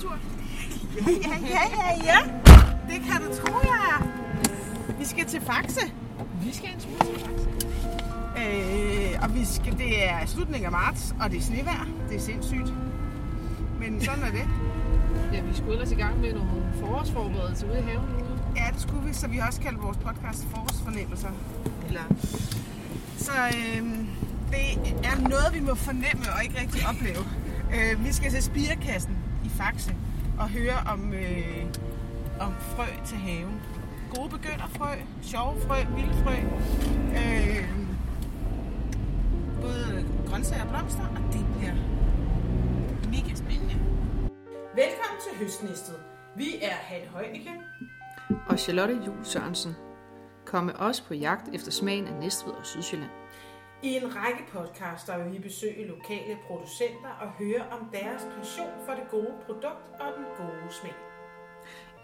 tur? Ja, ja, ja, ja, ja. Det kan du tro, jeg er. Vi skal til Faxe. Vi skal en tur til Faxe. Øh, og vi skal, det er slutningen af marts, og det er snevejr. Det er sindssygt. Men sådan er det. Ja, vi skulle ellers i gang med nogle forårsforberedelser ude i haven. Ja, det skulle vi, så vi også kaldt vores podcast Forårsfornemmelser. Eller... Så øh, det er noget, vi må fornemme og ikke rigtig opleve. Øh, vi skal til Spirekassen Faxe og høre om, øh, om frø til haven. Gode begynderfrø, sjove frø, vilde frø. Øh, både grøntsager og blomster, og det bliver mega spændende. Velkommen til Høstnæstet. Vi er Hanne Højnike, og Charlotte Jul Sørensen. Kom med os på jagt efter smagen af Næstved og Sydsjælland. I en række podcaster vil vi besøge lokale producenter og høre om deres passion for det gode produkt og den gode smag.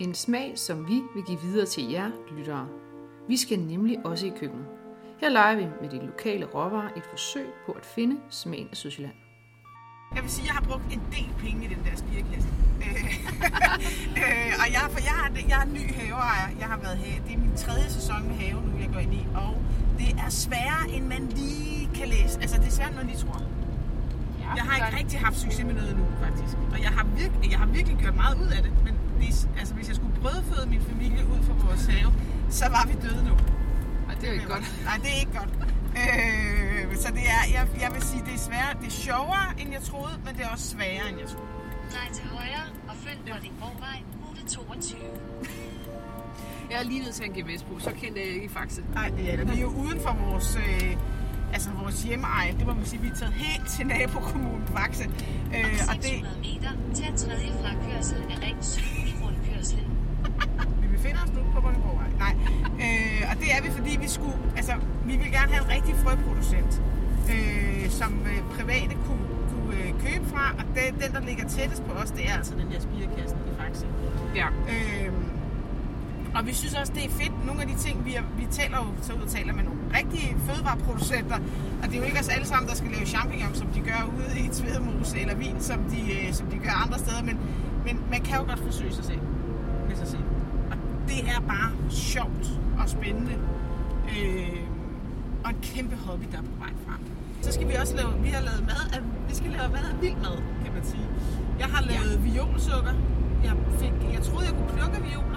En smag, som vi vil give videre til jer lyttere. Vi skal nemlig også i køkkenet. Her leger vi med de lokale råvarer et forsøg på at finde smagen af Sydsjælland. Jeg vil sige, at jeg har brugt en del penge i den der spirekasse. øh, og jeg, for jeg, har, jeg er ny haveejer. Jeg har været have. Det er min tredje sæson med have nu, jeg går ind i. Og det er sværere, end man lige kan læse. Altså, det er sværere, end man lige tror. Ja, Jeg har ikke rigtig haft succes med noget endnu, faktisk. Og jeg har, virkelig, jeg har virkelig gjort meget ud af det. Men det, altså, hvis jeg skulle brødføde min familie ud fra vores have, så var vi døde nu. Ej, det er ikke godt. Nej, det er ikke godt. Øh, så det er, jeg, jeg vil sige, det er sværere. Det er sjovere, end jeg troede, men det er også sværere, end jeg troede. Drej til højre og følg Vordingborgvej, rute 22. Jeg er lige nødt til at give på, så kendte jeg ikke i Faxe. Nej, det er det. Vi er jo uden for vores, øh, altså vores hjemmeeje. Det må man sige, vi er taget helt til nabokommunen Faxe. Øh, Om og det, 600 meter tag tredje frakørsel af ring 7 i rundkørslen. vi befinder os nu på Vordingborgvej. Nej. Øh, og det er vi, fordi vi skulle, altså, vi vil gerne have en rigtig frøproducent, øh, som øh, private kunne, kunne øh, købe fra. Og det, den, der ligger tættest på os, det er altså den der spirekassen i Faxe. Ja. Øhm, og vi synes også, det er fedt. Nogle af de ting, vi, er, vi taler jo så ud og taler med nogle rigtige fødevareproducenter. Og det er jo ikke os alle sammen, der skal lave champignon, som de gør ude i Tvedemose, eller vin, som de, øh, som de gør andre steder. Men, men man kan jo godt forsøge sig selv med sig selv. Og det er bare sjovt og spændende. Øh, og en kæmpe hobby, der er på vej frem. Så skal vi også lave, vi har lavet mad, af, vi skal lave mad af vild mad, kan man sige. Jeg har lavet ja. violsukker. Jeg, fik, jeg troede, jeg kunne plukke violer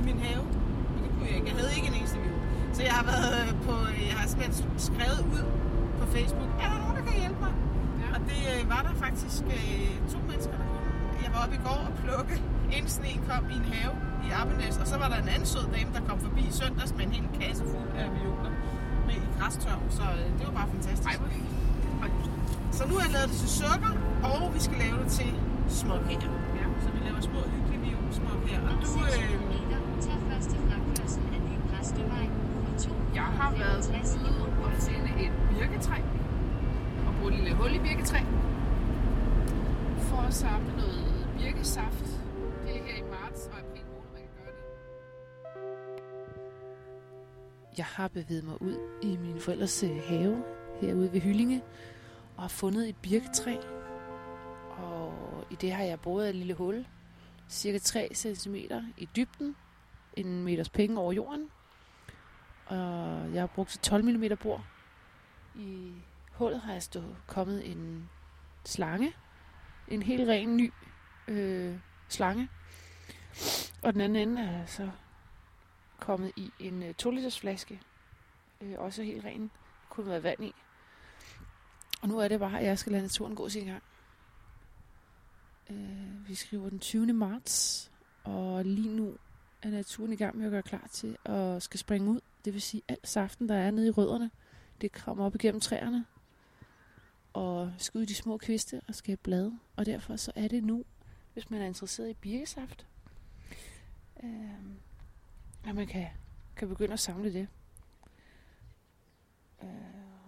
i min have, men det kunne jeg ikke. Jeg havde ikke en eneste viol. Så jeg har været øh, på, jeg har simpelthen skrevet ud på Facebook, er der nogen, der kan hjælpe mig? Ja. Og det øh, var der faktisk øh, to mennesker, der kunne. Jeg var oppe i går og plukke, inden sneen kom i en have i Appenæs, og så var der en anden sød dame, der kom forbi i søndags med en hel kasse fuld af violer med i græstørv, så øh, det var bare fantastisk. Ej, Så nu har jeg lavet det til sukker, og vi skal lave det til småkager. Ja. Så vi laver små hyggelige violsmåkager. Og du, 600 øh, meter tag første frakørsel af Ny Præstevej, rute 2. Jeg har været ude og finde et birketræ. Og bruge et lille hul i birketræ. For at samle noget birkesaft. Det er her i marts og april måned, man kan gøre det. Jeg har bevæget mig ud i min forældres øh, have herude ved Hyllinge og har fundet et birketræ. Og i det har jeg boret et lille hul, cirka 3 cm i dybden, en meters penge over jorden. Og jeg har brugt et 12 mm bord. I hullet har jeg stået kommet en slange, en helt ren ny øh, slange. Og den anden ende er så kommet i en øh, 2 liters flaske. Øh, også helt ren. Kunne være vand i. Og nu er det bare, at jeg skal lade naturen gå sin gang. Øh, vi skriver den 20. marts, og lige nu er naturen i gang med at gøre klar til at skal springe ud. Det vil sige, at al saften, der er nede i rødderne, det kommer op igennem træerne og skal ud i de små kviste og skabe blade. Og derfor så er det nu, hvis man er interesseret i birkesaft, øh, at man kan, kan begynde at samle det. Øh,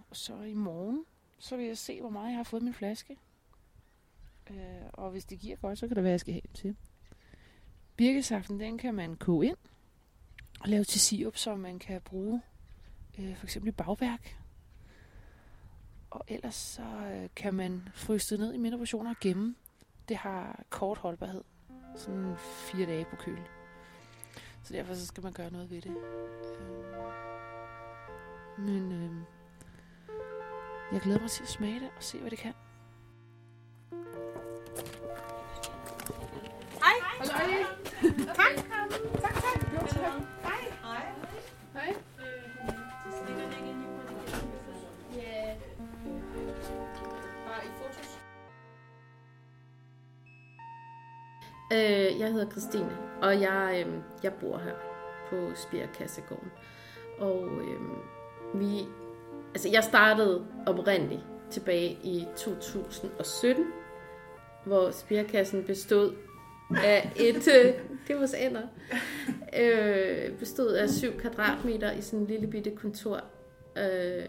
og så i morgen, så vil jeg se, hvor meget jeg har fået i min flaske. Øh, og hvis det giver godt, så kan det være, at jeg skal have den til. Birkesaften, den kan man koge ind og lave til sirup, som man kan bruge øh, for eksempel i bagværk. Og ellers så øh, kan man fryse det ned i mindre portioner og gemme det har kort holdbarhed. Sådan fire dage på køl. Så derfor så skal man gøre noget ved det. Øh, men øh, jeg glæder mig til at smage det og se, hvad det kan. Øh, jeg hedder Christine, og jeg, øh, jeg bor her på Spirkassegården. Og øh, vi, altså jeg startede oprindeligt tilbage i 2017, hvor Spirkassen bestod af et, øh, det var ender, øh, bestod af 7 kvadratmeter i sådan en lille bitte kontor. Øh,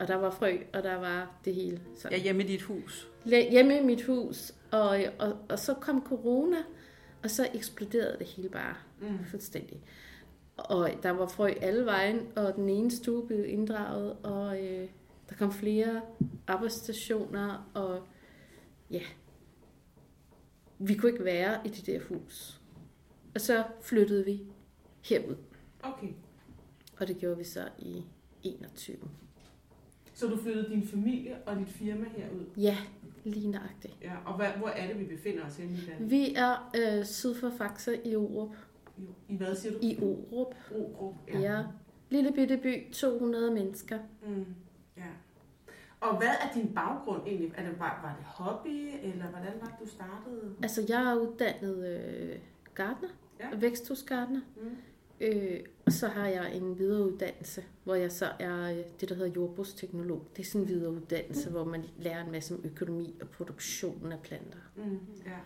og der var frø, og der var det hele. Sådan. Ja, hjemme i dit hus. Hjemme i mit hus, og, og, og så kom corona, og så eksploderede det hele bare mm. fuldstændig. Og der var frø alle vejen, og den ene stue blev inddraget, og øh, der kom flere arbejdsstationer, og ja, vi kunne ikke være i det der hus. Og så flyttede vi herud, Okay. og det gjorde vi så i 21. Så du flyttede din familie og dit firma herud? Ja, lige nøjagtigt. Ja, og hvad, hvor er det, vi befinder os henne i Danmark? Vi er øh, syd for Faxe i Orup. I, I hvad siger du? I Orup. Ogrup. Ja. ja. Lille bitte by, 200 mennesker. Mm, ja. Og hvad er din baggrund egentlig? Er det, var, var det hobby, eller hvordan var det, du startede? Altså, jeg er uddannet øh, gartner, Ja. væksthusgartner. Mm. Øh, og så har jeg en videreuddannelse, hvor jeg så er øh, det, der hedder jordbrugsteknolog. Det er sådan en videreuddannelse, hvor man lærer en masse om økonomi og produktion af planter. Mm, ja.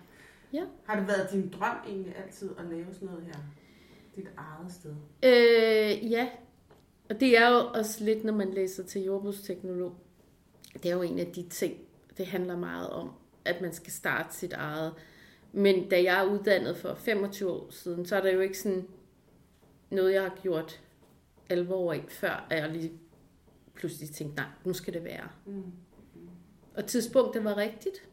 Ja. Har det været din drøm egentlig altid at lave sådan noget her? Dit eget sted? Øh, ja, og det er jo også lidt, når man læser til jordbrugsteknolog. Det er jo en af de ting, det handler meget om, at man skal starte sit eget. Men da jeg er uddannet for 25 år siden, så er der jo ikke sådan noget, jeg har gjort alvor af, før at jeg lige pludselig tænkte, nej, nu skal det være. Mm. Og tidspunktet var rigtigt.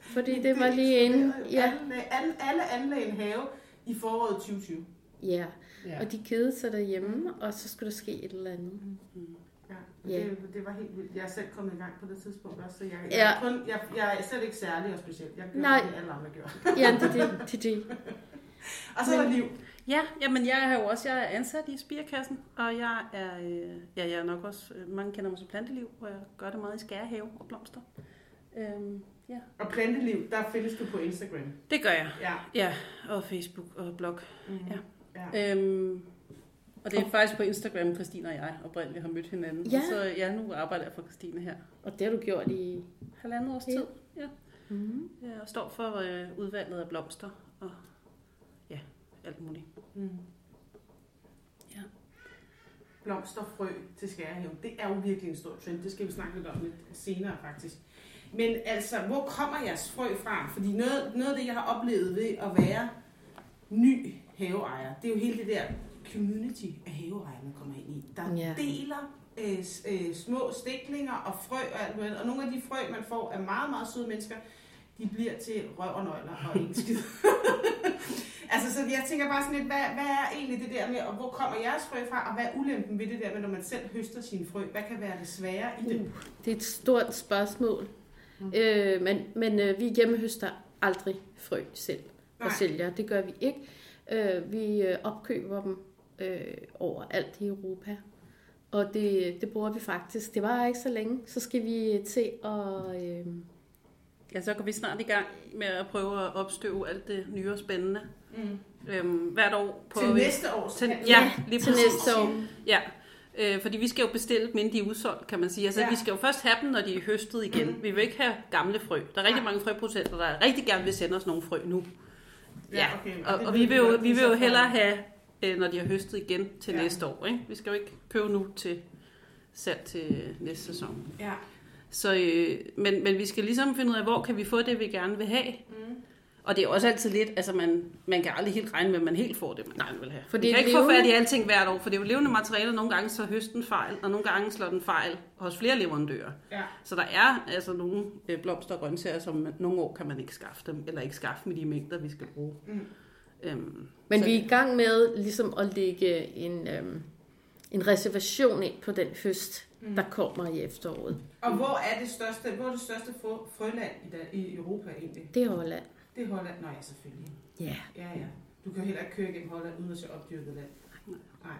Fordi det var lige inden, ja, Alle, alle, alle anlagde en have i foråret 2020. ja. Ja. Og de kedede sig derhjemme, og så skulle der ske et eller andet. Ja, Ja. det, det var helt vildt. Jeg er selv kommet i gang på det tidspunkt også, så jeg, jeg, Ja. er, kun, jeg, jeg er slet ikke særlig og speciel. Jeg gør Nej. det, alle andre gør. Ja, det er det, det, det. Og så er der liv. Ja, jamen jeg er jo også jeg er ansat i Spirekassen, og jeg er, øh, ja, jeg er nok også, øh, mange kender mig som planteliv, hvor jeg gør det meget i skærehave og blomster. Øhm, ja, Og planteliv, der findes du på Instagram. det gør jeg. Ja. Ja, og Facebook og blog. Mm. Ja. ja. Øhm, og det er faktisk på Instagram, Christine og jeg oprindeligt har mødt hinanden. Ja. Så ja, nu arbejder jeg for Christine her. Og det har du gjort i... Halvandet års Ja. tid. Ja. Mm. ja og står for øh, udvalget af blomster og alt muligt. Mm. Ja. Blomsterfrø til skærehave. Det er jo virkelig en stor trend. Det skal vi snakke lidt om lidt senere faktisk. Men altså, hvor kommer jeres frø fra? Fordi noget, noget af det, jeg har oplevet ved at være ny haveejer, det er jo hele det der community af haveejere, man kommer ind i. Der Ja. deler øh, øh, små stiklinger og frø og alt muligt. Og nogle af de frø, man får, er meget, meget søde mennesker. De bliver til røv og nøgler og skid. altså, så jeg tænker bare sådan lidt, hvad, hvad er egentlig det der med, og hvor kommer jeres frø fra, og hvad er ulempen ved det der med, når man selv høster sine frø? Hvad kan være det svære i det? Det er et stort spørgsmål. Mm. Øh, men men øh, vi hjemmehøster aldrig frø selv og Nej. sælger. Det gør vi ikke. Øh, vi øh, opkøber dem øh, overalt i Europa. Og det, det bruger vi faktisk. Det var ikke så længe. Så skal vi til at... Øh, Ja, så går vi snart i gang med at prøve at opstøve alt det nye og spændende. Mm. Øhm, hvert år på... Til næste år. Til, ja, lige til præcis. næste år. Ja, øh, fordi vi skal jo bestille dem, inden de er udsolgt, kan man sige. Altså, Ja. ja. vi skal jo først have dem, når de er høstet igen. Vi vil ikke have gamle frø. Der er rigtig Nej. mange frøproducenter, der rigtig gerne vil sende os nogle frø nu. Ja, okay. Og, og ved vi vil jo, vi vil jo hellere have, øh, når de har høstet igen til Ja. ja. næste år. Ikke? Vi skal jo ikke købe nu til salg til næste sæson. Ja. Så, øh, men, men vi skal ligesom finde ud af, hvor kan vi få det, vi gerne vil have. Mm. Og det er også altid lidt, altså man, man kan aldrig helt regne med, at man helt får det, man gerne vil have. For det er kan ikke få levende. fat i alting hvert år, for det er jo levende materialer. Nogle gange så høsten fejl, og nogle gange slår den fejl hos flere leverandører. Ja. Så der er altså nogle øh, blomster og grøntsager, som man, nogle år kan man ikke skaffe dem, eller ikke skaffe med de mængder, vi skal bruge. Mm. Øhm, Men så- vi er i gang med ligesom at lægge en, øhm, en reservation ind på den høst, Mm. der kommer i efteråret. Og hvor er det største, hvor er det største frø, frøland i, i Europa egentlig? Det er Holland. Det er Holland. Nå ja, selvfølgelig. Ja. Ja, ja. Du kan jo heller ikke køre igennem Holland uden at se opdyrket land. Nej,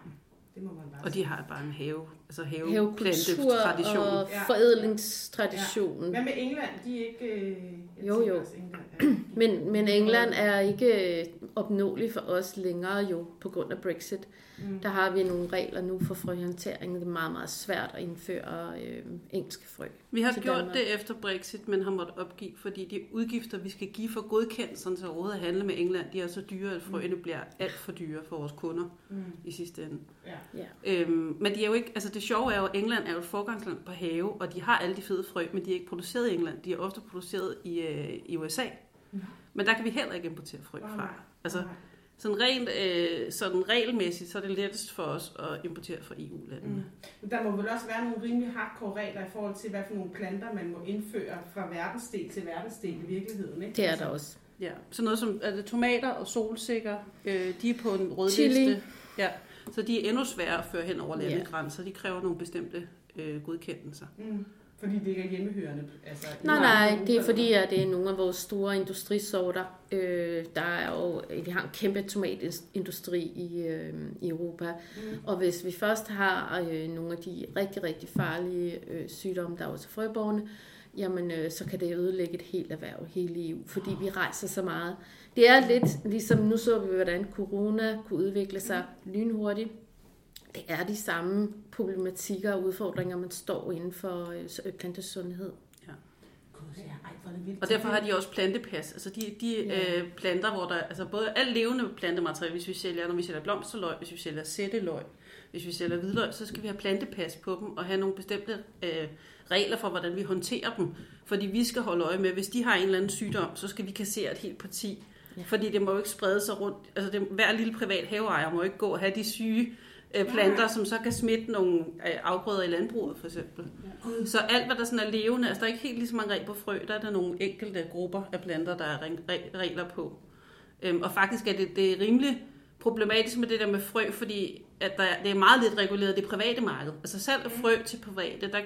det må man bare og de har bare en have, altså Havekultur haveplante-tradition. og Ja. forædlingstraditionen. Hvad med England? De er ikke... øh, jeg Jo, jo. også England er- Men, men England er ikke øh, opnåelig for os længere jo, på grund af Brexit. Mm. Der har vi nogle regler nu for frøhåndtering. Det er meget, meget svært at indføre øh, engelske frø. Vi har gjort Danmark. det efter Brexit, men har måttet opgive, fordi de udgifter, vi skal give for godkendelsen til overhovedet at handle med England, de er så dyre, at frøene bliver alt for dyre for vores kunder Mm. i sidste ende. Ja. Ja. Øhm, men de er jo ikke, altså det sjove er jo, at England er jo et forgangsland på have, og de har alle de fede frø, men de er ikke produceret i England. De er ofte produceret i, øh, i USA. Nå. Men der kan vi heller ikke importere frø fra. Altså, sådan rent øh, sådan regelmæssigt, så er det lettest for os at importere fra EU-landene. Mm. Men Der må vel også være nogle rimelig hardcore regler i forhold til, hvad for nogle planter man må indføre fra verdensdel til verdensdel i virkeligheden. Ikke? Det er der også. Ja, så noget som er det tomater og solsikker, øh, de er på en rød Chili. liste. Ja, så de er endnu sværere at føre hen over landegrænser. De kræver nogle bestemte øh, godkendelser. Mm. Fordi det ikke er hjemmehørende. Altså, Nej, nej, det er fordi, at det er nogle af vores store industrisorter. Øh, der er jo, vi har en kæmpe tomatindustri i, øh, i Europa. Mm. Og hvis vi først har øh, nogle af de rigtig, rigtig farlige øh, sygdomme, der er også frøborgerne, jamen øh, så kan det ødelægge et helt erhverv, hele EU, fordi vi rejser så meget. Det er lidt ligesom, nu så vi, hvordan corona kunne udvikle sig lynhurtigt. Det er de samme problematikker og udfordringer, man står inden for øh, plantesundhed. Ja. Og derfor har de også plantepas. Altså de, de Ja. øh, planter, hvor der altså både alt levende plantemateriale, hvis vi sælger, når vi sælger blomsterløg, hvis vi sælger sætteløg, hvis vi sælger hvidløg, så skal vi have plantepas på dem og have nogle bestemte øh, regler for, hvordan vi håndterer dem. Fordi vi skal holde øje med, hvis de har en eller anden sygdom, så skal vi kassere et helt parti. Ja. Ja. Fordi det må jo ikke sprede sig rundt. Altså det, hver lille privat haveejer må ikke gå og have de syge øh, planter, som så kan smitte nogle øh, afgrøder i landbruget for eksempel. Gud. Så alt, hvad der sådan er levende, altså der er ikke helt lige så mange regler på frø, der er der nogle enkelte grupper af planter, der er re- re- regler på. Øhm, og faktisk er det, det er rimelig problematisk med det der med frø, fordi at der, det er meget lidt reguleret i det private marked. Altså selv af frø til private, der,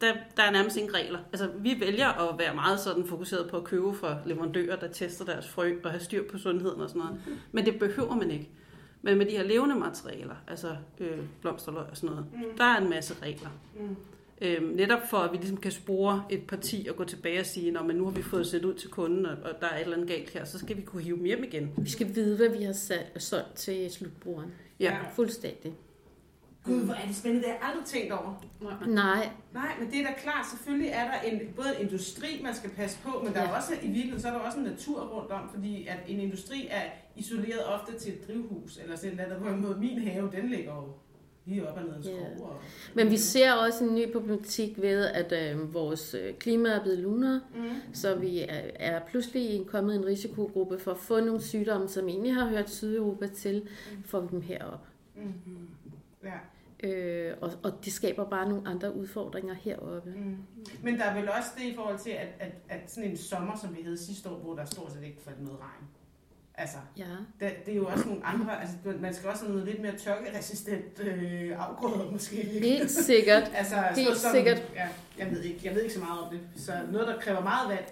der, der er nærmest ingen regler. Altså vi vælger at være meget sådan fokuseret på at købe fra leverandører, der tester deres frø og have styr på sundheden og sådan noget. Men det behøver man ikke. Men med de her levende materialer, altså øh, blomsterløg og sådan noget, Mm. der er en masse regler. Mm. Øhm, netop for, at vi ligesom kan spore et parti og gå tilbage og sige, at nu har vi fået set ud til kunden, og, og der er et eller andet galt her, så skal vi kunne hive dem hjem igen. Vi skal vide, hvad vi har sat, solgt til slutbrugeren. Ja. Fuldstændig. Gud, hvor er det spændende. Det har jeg aldrig tænkt over. Nej, Nej, men det er da klart. Selvfølgelig er der en, både en industri, man skal passe på, men der er Ja. også, i virkeligheden, så er der også en natur rundt om, fordi at en industri er isoleret ofte til et drivhus, eller sådan noget, hvorimod min have, den ligger jo lige op ad en Ja. skov. Og, men vi ser også en ny problematik ved, at øh, vores øh, klima er blevet lunere, Mm. så vi er, er pludselig kommet i en risikogruppe for at få nogle sygdomme, som egentlig har hørt Sydeuropa til, får vi dem herop. Mm. Ja. Øh, og, og det skaber bare nogle andre udfordringer heroppe. Mm. Men der er vel også det i forhold til, at, at, at sådan en sommer, som vi havde sidste år, hvor der stort set ikke faldt noget regn. Altså, Ja. det, det er jo også nogle andre, altså man skal også have noget lidt mere tørkeresistent øh, afgrøder måske. Helt sikkert. Altså, Helt sådan- sikkert. Ja, jeg ved ikke, jeg ved ikke så meget om det. Så noget, der kræver meget vand,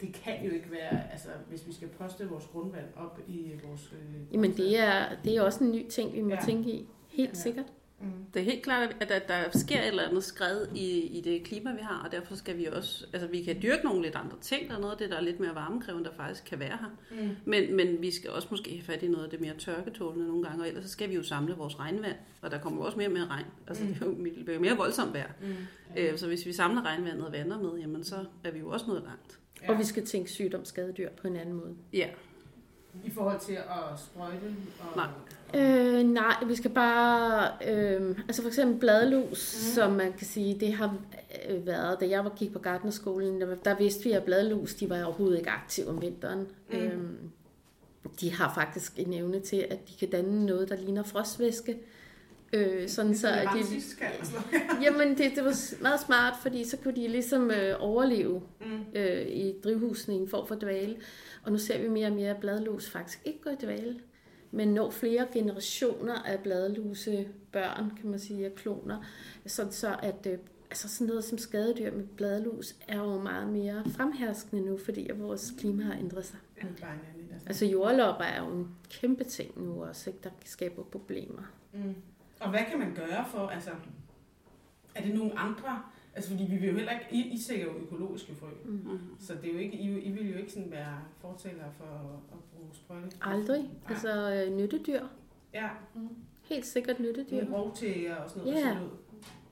det kan jo ikke være, altså hvis vi skal poste vores grundvand op i vores... Øh, Jamen det er, det er også en ny ting, vi må Ja. tænke i. Helt ja. sikkert. Mm. Det er helt klart, at der, der sker et eller andet skred i, i det klima, vi har, og derfor skal vi også, altså vi kan dyrke nogle lidt andre ting, der er noget af det, der er lidt mere varmekrævende, der faktisk kan være her. Mm. Men, men vi skal også måske have fat i noget af det mere tørketålende nogle gange, og ellers så skal vi jo samle vores regnvand, og der kommer jo også mere og mere regn. Altså Mm. det, er jo, det bliver jo mere voldsomt vejr. Mm. Øh, så hvis vi samler regnvandet og vander med, jamen så er vi jo også nået langt. Ja. Og vi skal tænke sygdomsskadedyr på en anden måde. Ja, I forhold til at sprøjte og... Nej. Øh, nej, vi skal bare... Øh, altså for eksempel bladlus, mm. som man kan sige, det har øh, været... Da jeg var gik på gartnerskolen, der, der vidste vi, at bladlus, de var overhovedet ikke aktive om vinteren. Mm. Mm. Øh, de har faktisk en evne til, at de kan danne noget, der ligner frostvæske. Øh, sådan så, at de, Jamen, det, det var meget smart, fordi så kunne de ligesom øh, overleve mm. øh, i drivhusene i en form for dvale. Og nu ser vi mere og mere, at bladlus faktisk ikke går i dvale, men når flere generationer af bladluse børn, kan man sige, af kloner, sådan så at øh, altså sådan noget som skadedyr med bladlus er jo meget mere fremherskende nu, fordi at vores klima har ændret sig. Altså jordlopper er jo en kæmpe ting nu også, ikke, der skaber problemer. Mm. Og hvad kan man gøre for, altså, er det nogle andre, altså fordi vi vil jo heller ikke, I, I sælger jo økologiske frø, mm. så det er jo ikke, I, I vil jo ikke sådan være fortælere for at bruge sprøjte. Aldrig, Nej. altså øh, nyttedyr. Ja. Mm. Helt sikkert nyttedyr. Med rovtæger og sådan noget. Yeah.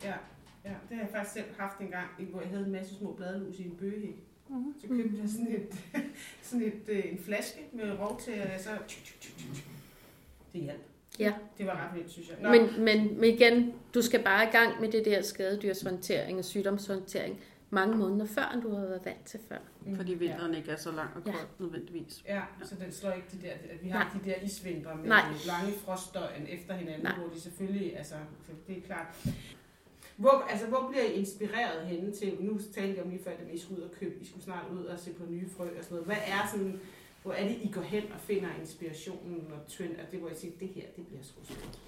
Ja. Ja, det har jeg faktisk selv haft en gang, hvor jeg havde en masse små bladlus i en bøgehæk. Mm-hmm. Så købte jeg sådan, et, sådan et, øh, en flaske med rovtæger, og så... Det hjalp. Ja. Det var ret vildt, synes jeg. Nå. Men, men, men igen, du skal bare i gang med det der skadedyrshåndtering og sygdomshåndtering mange måneder før, end du har været vant til før. Mm. Fordi vinteren ja. ikke er så lang og kold ja. nødvendigvis. Ja, så den slår ikke de der, at vi har Nej. de der isvintre med Nej. lange frostdøgn efter hinanden, Nej. hvor de selvfølgelig, altså, det er klart. Hvor, altså, hvor bliver I inspireret henne til, nu talte jeg om lige før, at I skulle ud og købe, I skulle snart ud og se på nye frø og sådan noget. Hvad er sådan, hvor er det, I går hen og finder inspirationen og trend, at det, hvor I siger, det her, det bliver sgu spændende?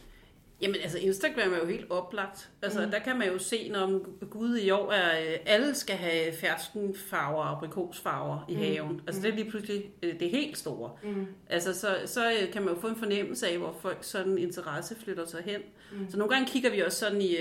Jamen altså Instagram er jo helt oplagt. Altså mm. der kan man jo se, når Gud i år er, øh, alle skal have ferskenfarver og aprikosfarver i mm. haven. Altså det er lige pludselig øh, det helt store. Mm. Altså så, så øh, kan man jo få en fornemmelse af, hvor folk sådan interesse flytter sig hen. Mm. Så nogle gange kigger vi også sådan i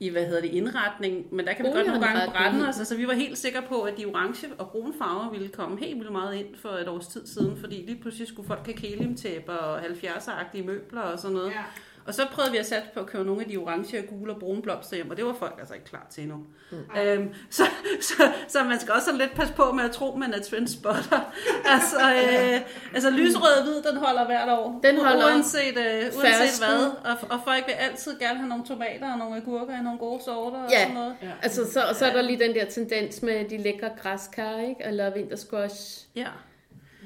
i, hvad hedder det, indretning, men der kan vi godt nogle gange brænde os. Altså, vi var helt sikre på, at de orange og brune farver ville komme helt vildt meget ind for et års tid siden, fordi lige pludselig skulle folk have kælimtæpper og 70'er-agtige møbler og sådan noget. Ja. Og så prøvede vi at sætte på at købe nogle af de orange, gule og brune blomster hjem, og det var folk altså ikke klar til endnu. Mm. Øhm, så, så, så man skal også lidt passe på med at tro, man er trendspotter. altså, øh, altså lyserød hvid, den holder hvert år. Den holder uanset, øh, uanset hvad. Og, og folk vil altid gerne have nogle tomater og nogle agurker og nogle gode sorter og ja. sådan noget. Ja. Altså, så, så er der lige den der tendens med de lækre græskar, ikke? Eller vintersquash. Ja.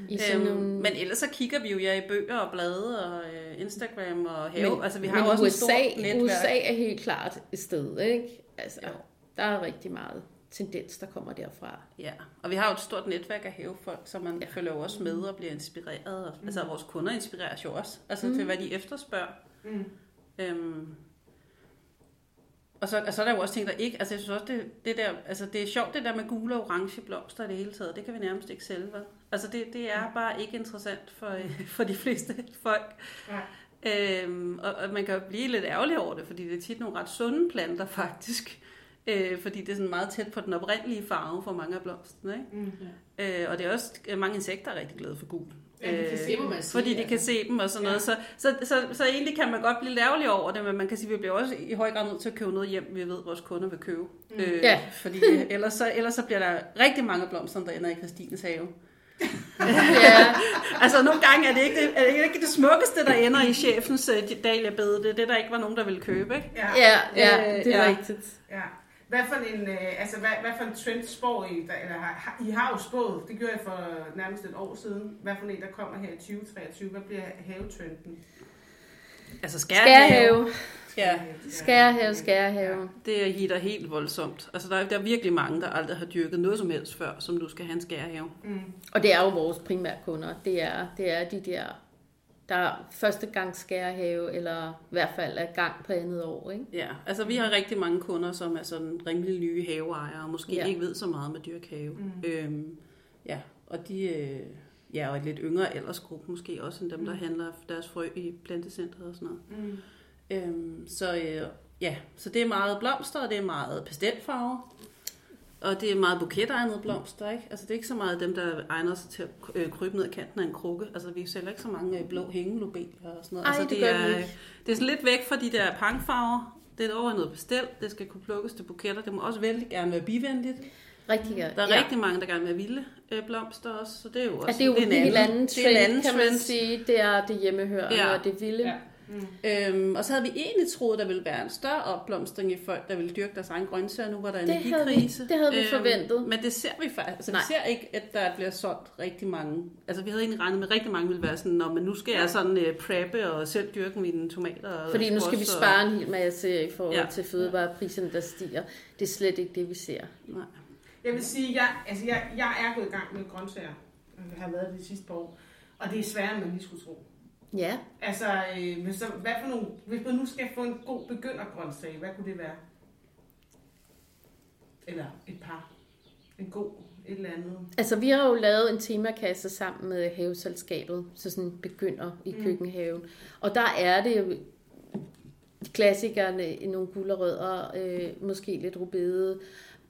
I øhm, nogle... Men ellers så kigger vi jo ja i bøger og blade og øh, Instagram og have. Men, altså vi har men også USA, en stor netværk. USA er helt klart et sted, ikke? Altså, jo. der er rigtig meget tendens, der kommer derfra. Ja, og vi har jo et stort netværk af havefolk, så man ja. følger jo også med og bliver inspireret. Og, mm. Altså vores kunder inspireres jo også, altså mm. til hvad de efterspørger. Mm. Øhm, og så, og så er der jo også ting, der ikke... Altså, jeg synes også, det, det, der, altså, det er sjovt, det der med gule og orange blomster i det hele taget. Det kan vi nærmest ikke sælge, vel? Altså, det, det er bare ikke interessant for, for de fleste folk. Ja. Øhm, og, og man kan jo blive lidt ærgerlig over det, fordi det er tit nogle ret sunde planter, faktisk. Øh, fordi det er sådan meget tæt på den oprindelige farve for mange af blomsterne. Ikke? Mm, øh, og det er også mange insekter er rigtig glade for gul. Ja, de kan se dem, øh, fordi de kan se dem og sådan noget. Så, så, så, så egentlig kan man godt blive lavlig over det, men man kan sige, at vi bliver også i høj grad nødt til at købe noget hjem, vi ved, at vores kunder vil købe. Mm. Øh, ja. Fordi ellers så, ellers så bliver der rigtig mange blomster, der ender i Christines have. Ja. altså nogle gange er det, ikke det, er det ikke det smukkeste, der ender i chefens uh, øh. Det er det, der ikke var nogen, der ville købe. Ikke? Ja, ja, ja det er ja. rigtigt. Ja. Hvad for en, øh, altså, hvad, hvad for en trend spår I? Der, eller, har, I har jo spået, det gjorde jeg for nærmest et år siden. Hvad for en, der kommer her i 2023? Hvad bliver havetrenden? Altså skærehave. Ja. Skærehave, skærehave. Det hitter helt voldsomt. Altså der er, der er virkelig mange, der aldrig har dyrket noget som helst før, som du skal have en skærehave. Mm. Og det er jo vores primære kunder. Det er, det er de der der første gang skærehave, eller i hvert fald er gang på andet år. Ikke? Ja, altså vi har rigtig mange kunder, som er sådan rimelig nye haveejere, og måske ja. ikke ved så meget med dyrkahave. Mm. Øhm, ja, og de, øh, ja, og et lidt yngre aldersgruppe måske også, end dem, der mm. handler deres frø i plantecentret og sådan noget. Mm. Øhm, så øh, ja, så det er meget blomster, og det er meget pastelfarver. Og det er meget buketegnede blomster, ikke? Altså det er ikke så meget dem, der egner sig til at øh, krybe ned ad kanten af en krukke. Altså vi sælger ikke så mange øh, blå hængelobeler og sådan noget. Ej, altså, det, det er, ikke. det er sådan lidt væk fra de der pangfarver. Det er over noget bestemt. Det skal kunne plukkes til buketter. Det må også vældig gerne være bivenligt. Rigtig gerne. Der er ja. rigtig mange, der gerne vil have vilde øh, blomster også, så det er jo også ja, det er jo en helt anden trend, kan man sige. Det er det hjemmehørende ja. og det vilde. Ja. Øhm, og så havde vi egentlig troet, der ville være en større opblomstring i folk, der ville dyrke deres egen grøntsager. Nu var der Det havde vi- energikrise. det havde vi forventet. Men det ser vi faktisk. Altså, vi Nej. ser ikke, at der bliver solgt rigtig mange. Altså, vi havde egentlig regnet med, at rigtig mange ville være sådan, men nu skal jeg sådan uh, preppe og selv dyrke mine tomater. Og Fordi nu skal vi squash og- spare en hel masse i forhold Ja. ja. til fødevarepriserne, der stiger. Det er slet ikke det, vi ser. Nej. Jeg vil sige, jeg, altså jeg, jeg er gået i gang med grøntsager. Jeg har været det de sidste par år. Og det er sværere, end man lige skulle tro. Ja, Altså, øh, hvis, så, hvad for nogle, hvis man nu skal få en god begyndergrøntsag, hvad kunne det være? Eller et par. En god, et eller andet. altså vi har jo lavet en temakasse sammen med haveselskabet, så sådan begynder i Mm. køkkenhaven. Og der er det jo klassikerne, nogle gulerødder, øh, måske lidt rubede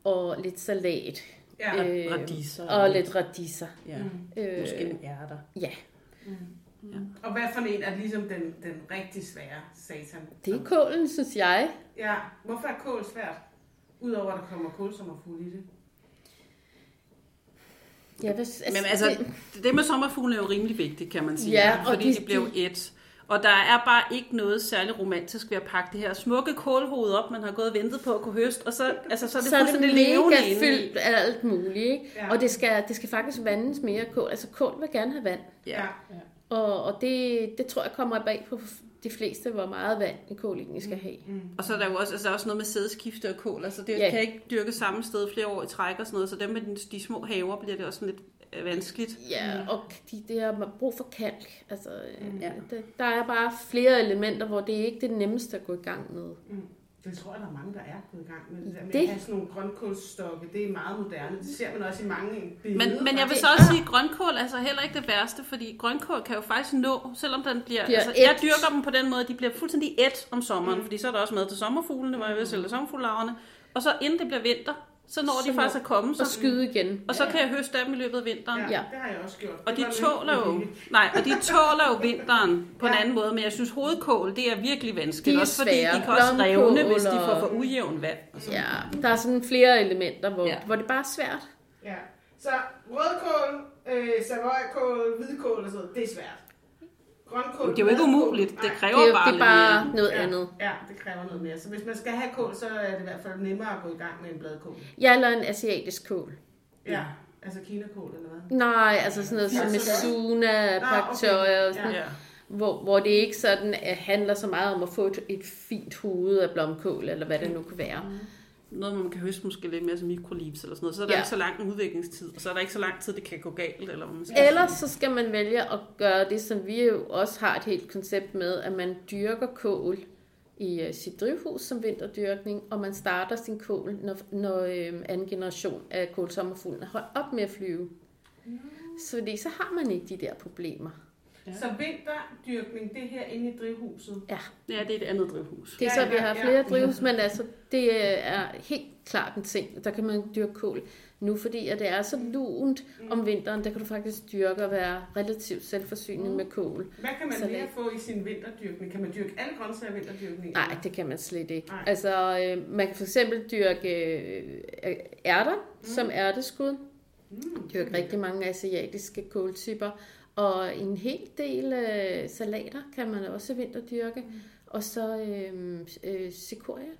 og lidt salat. Ja. Øh, Radiser. og lidt radiser. Ja. Mm. Øh, Måske en ærter. Ja, Og hvad for en er ligesom den, den rigtig svære satan? det er kålen, synes jeg. Ja, hvorfor er kål svært? Udover at der kommer kålsommerfugl i det. Ja, hvis, Men altså, det, det med sommerfugle er jo rimelig vigtigt, kan man sige. Ja, og fordi de- de, bliver jo et. Og der er bare ikke noget særligt romantisk ved at pakke det her smukke kålhoved op, man har gået og ventet på at kunne høste, og så, altså, så er det så er det fuldstændig levende inde fyldt af alt muligt, ikke? Ja. Ja. Og det skal, det skal faktisk vandes mere kål. Altså kål vil gerne have vand. Ja. Og, og det, det tror jeg kommer bag på de fleste, hvor meget vand en kål egentlig skal have. Og så er der jo også, altså, der er også noget med sædskifte og kål. Altså, det Ja. kan ikke dyrke samme sted flere år i træk og sådan noget, så dem med de, de små haver bliver det også lidt øh, vanskeligt. Ja, og de, det har brug for kalk. Altså, Ja. ja. det, der er bare flere elementer, hvor det er ikke det nemmeste at gå i gang med. Det tror jeg, der er mange, der er gået i gang med. Det der med Det- at have sådan nogle grønkålsstokke, det er meget moderne. Det ser man også i mange billeder. Men, men jeg vil så også sige, at grønkål er altså heller ikke det værste, fordi grønkål kan jo faktisk nå, selvom den bliver... Bliver altså, jeg dyrker dem på den måde, de bliver fuldstændig et om sommeren, mm. fordi så er der også mad til sommerfuglene, hvor jeg vil sælge sommerfuglelarverne. Og så inden det bliver vinter, så når de Så faktisk når- at komme, Og så, skyde igen. og så kan jeg høste dem i løbet af vinteren. Ja, Ja. det har jeg også gjort. Og de tåler jo, nej, og de tåler jo vinteren på en Ja. anden måde, men jeg synes hovedkål, det er virkelig vanskeligt, De er også fordi svære. de kan også Blomkål revne, hvis de får og- for ujævn vand. Ja, der er sådan flere elementer, hvor, Ja. hvor det bare er svært. Ja. Så rødkål, øh, savoykål, hvidkål og sådan noget, det er svært. Grønkål, Det er jo ikke umuligt, det kræver Det er, jo, bare det er lidt bare mere. noget ja, andet. Ja, det kræver noget mere. Så hvis man skal have kål, så er det i hvert fald nemmere at gå i gang med en bladkål. Ja, eller en asiatisk kål. Ja, altså kinakål eller hvad? Nej, altså sådan noget som Ja, med så- suna, Nå, pak choi og sådan Ja. Hvor, hvor det ikke sådan uh, handler så meget om at få et, et fint hoved af blomkål, eller hvad det nu kan være. Noget, man kan høste måske lidt mere som mikrolivs eller sådan noget. Så er der Ja. ikke så lang en udviklingstid, og så er der ikke så lang tid, det kan gå galt. Eller man skal Ellers så skal man vælge at gøre det, som vi jo også har et helt koncept med, at man dyrker kål i uh, sit drivhus som vinterdyrkning, og man starter sin kål, når, når uh, anden generation af kålsommerfuglen er holdt op med at flyve. Så, fordi så har man ikke de der problemer. Så vinterdyrkning, det er her inde i drivhuset. Ja, Ja, det er et andet drivhus. det er Ja, så, ja, vi har ja. flere drivhus, men altså, det øh, er helt klart en ting. Der kan man dyrke kål nu, fordi at det er så lunt om vinteren, der kan du faktisk dyrke og være relativt selvforsynende med kål. Hvad kan man Salat. mere få i sin vinterdyrkning? Kan man dyrke alle grøntsager i vinterdyrkning? Nej, det kan man slet ikke. Nej. Altså, øh, man kan for eksempel dyrke øh, ærter mm. som ærteskud. Mm, Dyrke rigtig mange asiatiske kåltyper. Og en hel del øh, salater kan man også vinterdyrke. Mm. Og så øh, øh, sequoia.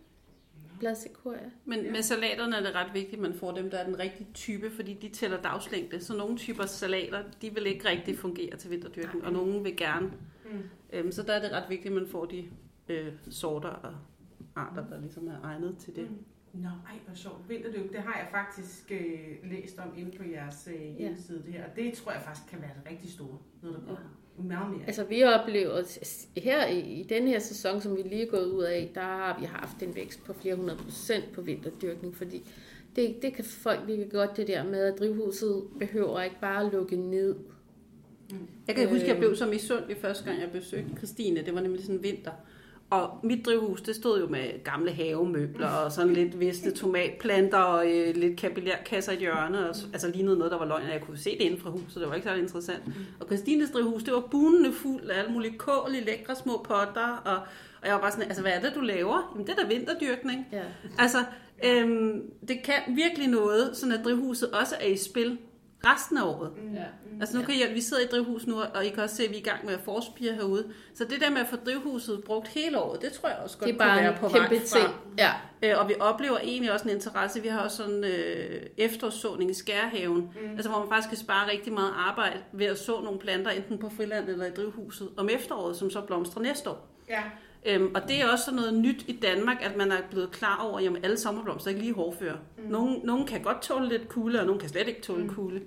Bladsequoia. Men med salaterne er det ret vigtigt, at man får dem, der er den rigtige type, fordi de tæller dagslængde. Så nogle typer salater, de vil ikke rigtig fungere til vinterdyrkning, og nogle vil gerne. Mm. Øhm, så der er det ret vigtigt, at man får de øh, sorter og arter, der ligesom er egnet til det. Nå, ej, hvor sjovt. Vinterdyrk, det har jeg faktisk øh, læst om inde på jeres øh, hjemmeside, det her. Og det tror jeg faktisk kan være det rigtig store, når der kommer. Meget mere. Altså vi oplever her i, i den her sæson, som vi lige er gået ud af, der har vi haft en vækst på flere hundrede procent på vinterdyrkning, fordi det, det kan folk virkelig godt det der med, at drivhuset behøver ikke bare at lukke ned. Jeg kan huske, at jeg blev så misundelig første gang, jeg besøgte Christine. Det var nemlig sådan vinter. Og mit drivhus, det stod jo med gamle havemøbler og sådan lidt viste tomatplanter og øh, lidt kapillærkasser i et hjørne. Og, altså lignede noget, der var løgn, og jeg kunne se det inden fra huset. Det var ikke særlig interessant. Og Christines drivhus, det var bunende fuld af alle mulige kål i lækre små potter. Og, og jeg var bare sådan, altså hvad er det, du laver? Jamen det er da vinterdyrkning. Ja. Altså, øhm, det kan virkelig noget, sådan at drivhuset også er i spil. Resten af året. Ja. Altså nu kan jeg, vi sidder i drivhus nu, og I kan også se, at vi er i gang med at forspire herude. Så det der med at få drivhuset brugt hele året, det tror jeg også godt Det er bare kunne være en på kæmpe vej ting. Ja. Øh, og vi oplever egentlig også en interesse. Vi har også sådan øh, efterårssåning i Skærhaven, mm. altså hvor man faktisk kan spare rigtig meget arbejde ved at så nogle planter, enten på friland eller i drivhuset, om efteråret, som så blomstrer næste år. Ja. Øhm, og det er også sådan noget nyt i Danmark, at man er blevet klar over, at alle sommerblomster er ikke lige hårdføre. Mm. Nogle, nogle kan godt tåle lidt kulde, og nogle kan slet ikke tåle mm. kulde.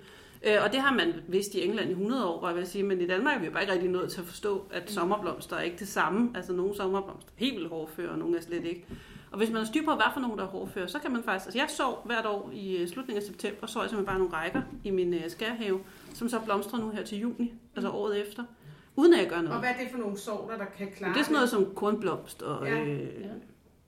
Øh, og det har man vidst i England i 100 år, jeg vil sige, men i Danmark er vi bare ikke rigtig nået til at forstå, at sommerblomster er ikke det samme. Altså nogle sommerblomster er helt vildt hårdføre, og nogle er slet ikke. Og hvis man har styr på, hvad for nogen, der er hårdføre, så kan man faktisk... Altså jeg så hvert år i øh, slutningen af september, så jeg simpelthen bare nogle rækker i min øh, skærhave, som så blomstrer nu her til juni, altså året efter, uden at jeg gør Og noget. hvad er det for nogle sorter, der kan klare Det er sådan noget som kornblomst og, Ja. øh,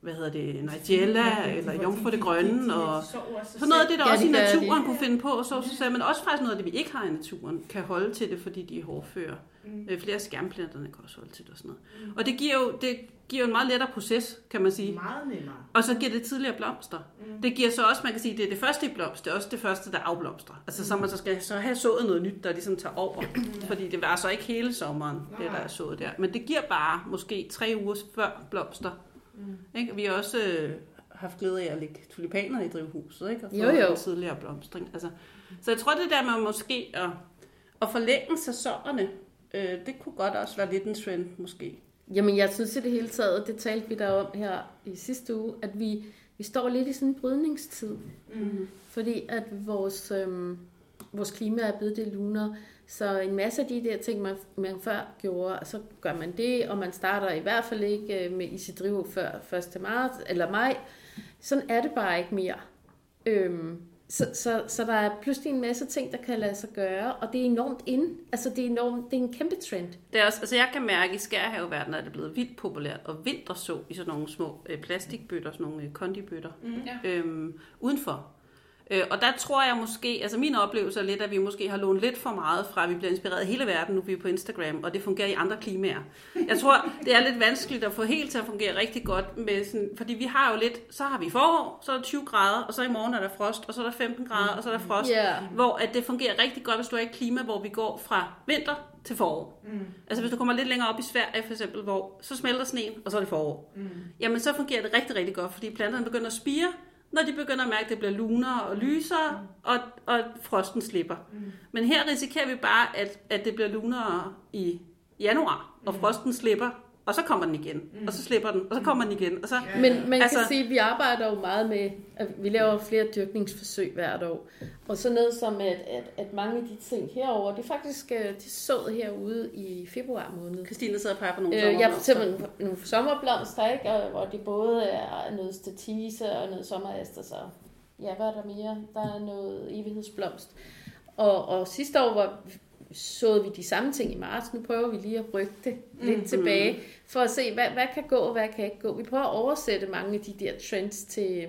hvad hedder det, nigella, eller jomfru det grønne, og så noget af det, der Ja, også i det naturen kunne finde på, så, så sagde man også faktisk noget af det, vi ikke har i naturen, kan holde til det, fordi de er hårdføre. Mm. Flere af skærmplanterne kan også holde til det og sådan noget. Og det giver jo, det giver jo en meget lettere proces, kan man sige. Meget nemmere. Og så giver det tidligere blomster. Mm. Det giver så også, man kan sige, det er det første i blomst, det er også det første, der afblomstrer. Altså så man så skal så have sået noget nyt, der ligesom tager over. Fordi det var så ikke hele sommeren, det der er sået der. Men det giver bare måske tre uger før blomster. Mm. Ikke? Vi har også øh, haft glæde af at lægge tulipaner i drivhuset, ikke? Og få Jo, jo. en tidligere blomstring. Altså, så jeg tror, det der med måske at, at forlænge sæsonerne, øh, det kunne godt også være lidt en trend, måske. Jamen, jeg synes i det hele taget, det talte vi der om her i sidste uge, at vi, vi står lidt i sådan en brydningstid. Mm. Fordi at vores, øhm, vores klima er blevet det luner, så en masse af de der ting, man, man før gjorde, så gør man det, og man starter i hvert fald ikke øh, med i sit drive før 1. marts eller maj. Sådan er det bare ikke mere. Øhm, så, så, så der er pludselig en masse ting, der kan lade sig gøre, og det er enormt ind. Altså, det er, enormt, det er en kæmpe trend. Det er også, altså jeg kan mærke, at i skærhaveverdenen er det blevet vildt populært at vinterså i sådan nogle små øh, plastikbøtter, sådan nogle øh, kondibøtter, mm. øhm, udenfor. Øh, og der tror jeg måske, altså min oplevelse er lidt, at vi måske har lånt lidt for meget fra, at vi bliver inspireret af hele verden, nu er vi på Instagram, og det fungerer i andre klimaer. Jeg tror, det er lidt vanskeligt at få helt til at fungere rigtig godt, med sådan, fordi vi har jo lidt, så har vi forår, så er der 20 grader, og så i morgen er der frost, og så er der 15 grader, og så er der frost, Ja. hvor at det fungerer rigtig godt, hvis du er i et klima, hvor vi går fra vinter til forår. Mm. Altså hvis du kommer lidt længere op i Sverige for eksempel, hvor så smelter sneen, og så er det forår. Mm. Jamen så fungerer det rigtig, rigtig godt, fordi planterne begynder at spire, når de begynder at mærke, at det bliver lunere og lysere, og, og frosten slipper. Mm. Men her risikerer vi bare, at, at det bliver lunere i januar, og frosten slipper, og så kommer den igen, og så slipper den, og så kommer den igen. Og så, Men man altså, kan sige, at vi arbejder jo meget med, at vi laver flere dyrkningsforsøg hvert år. Og så noget som, at, at, at mange af de ting herover, det er faktisk øh, de sået herude i februar måned. Christine sidder og peger på nogle Øh, jeg har for sommerblomster. eksempel nogle sommerblomster, ikke? Og, hvor de både er noget statise og noget sommeraster, så ja, hvad er der mere? Der er noget evighedsblomst. Og, og sidste år var, såede vi de samme ting i marts. Nu prøver vi lige at rykke det lidt Mhm. tilbage, for at se, hvad, hvad kan gå, og hvad kan ikke gå. Vi prøver at oversætte mange af de der trends til,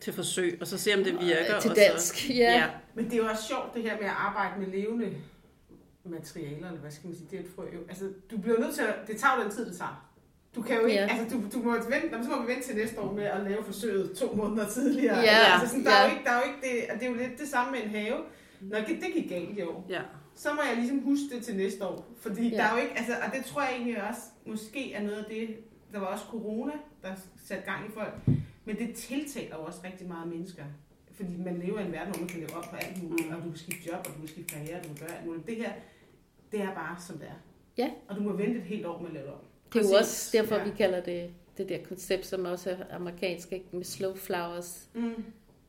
Til forsøg, og så se om det virker. til og dansk. Så, Ja. ja. Men det er jo også sjovt det her med at arbejde med levende materialer, eller hvad skal man sige, det er et frø jo. Altså, du bliver nødt til at, det tager jo den tid, det tager. Du kan jo ikke, Ja. altså du, du må vente, nå, så må vi vente til næste år med at lave forsøget to måneder tidligere. Ja, altså sådan, der, er ja. jo ikke, der er jo ikke det, og det er jo lidt det samme med en have. Når det, det gik galt i år, ja. Så må jeg ligesom huske det til næste år. Fordi Ja. der er jo ikke, altså, og det tror jeg egentlig også, måske er noget af det, der var også corona, der satte gang i folk. Men det tiltaler jo også rigtig meget mennesker. Fordi man lever i en verden, hvor man kan leve op på alt muligt, Mm. og du kan skifte job, og du kan skifte karriere, du kan gøre alt muligt. Det her, det er bare som det er. Ja. Og du må vente et helt år med at lave det om. Det er jo også derfor, Ja. vi kalder det det der koncept, som også er amerikansk, ikke? med slow flowers. Mm.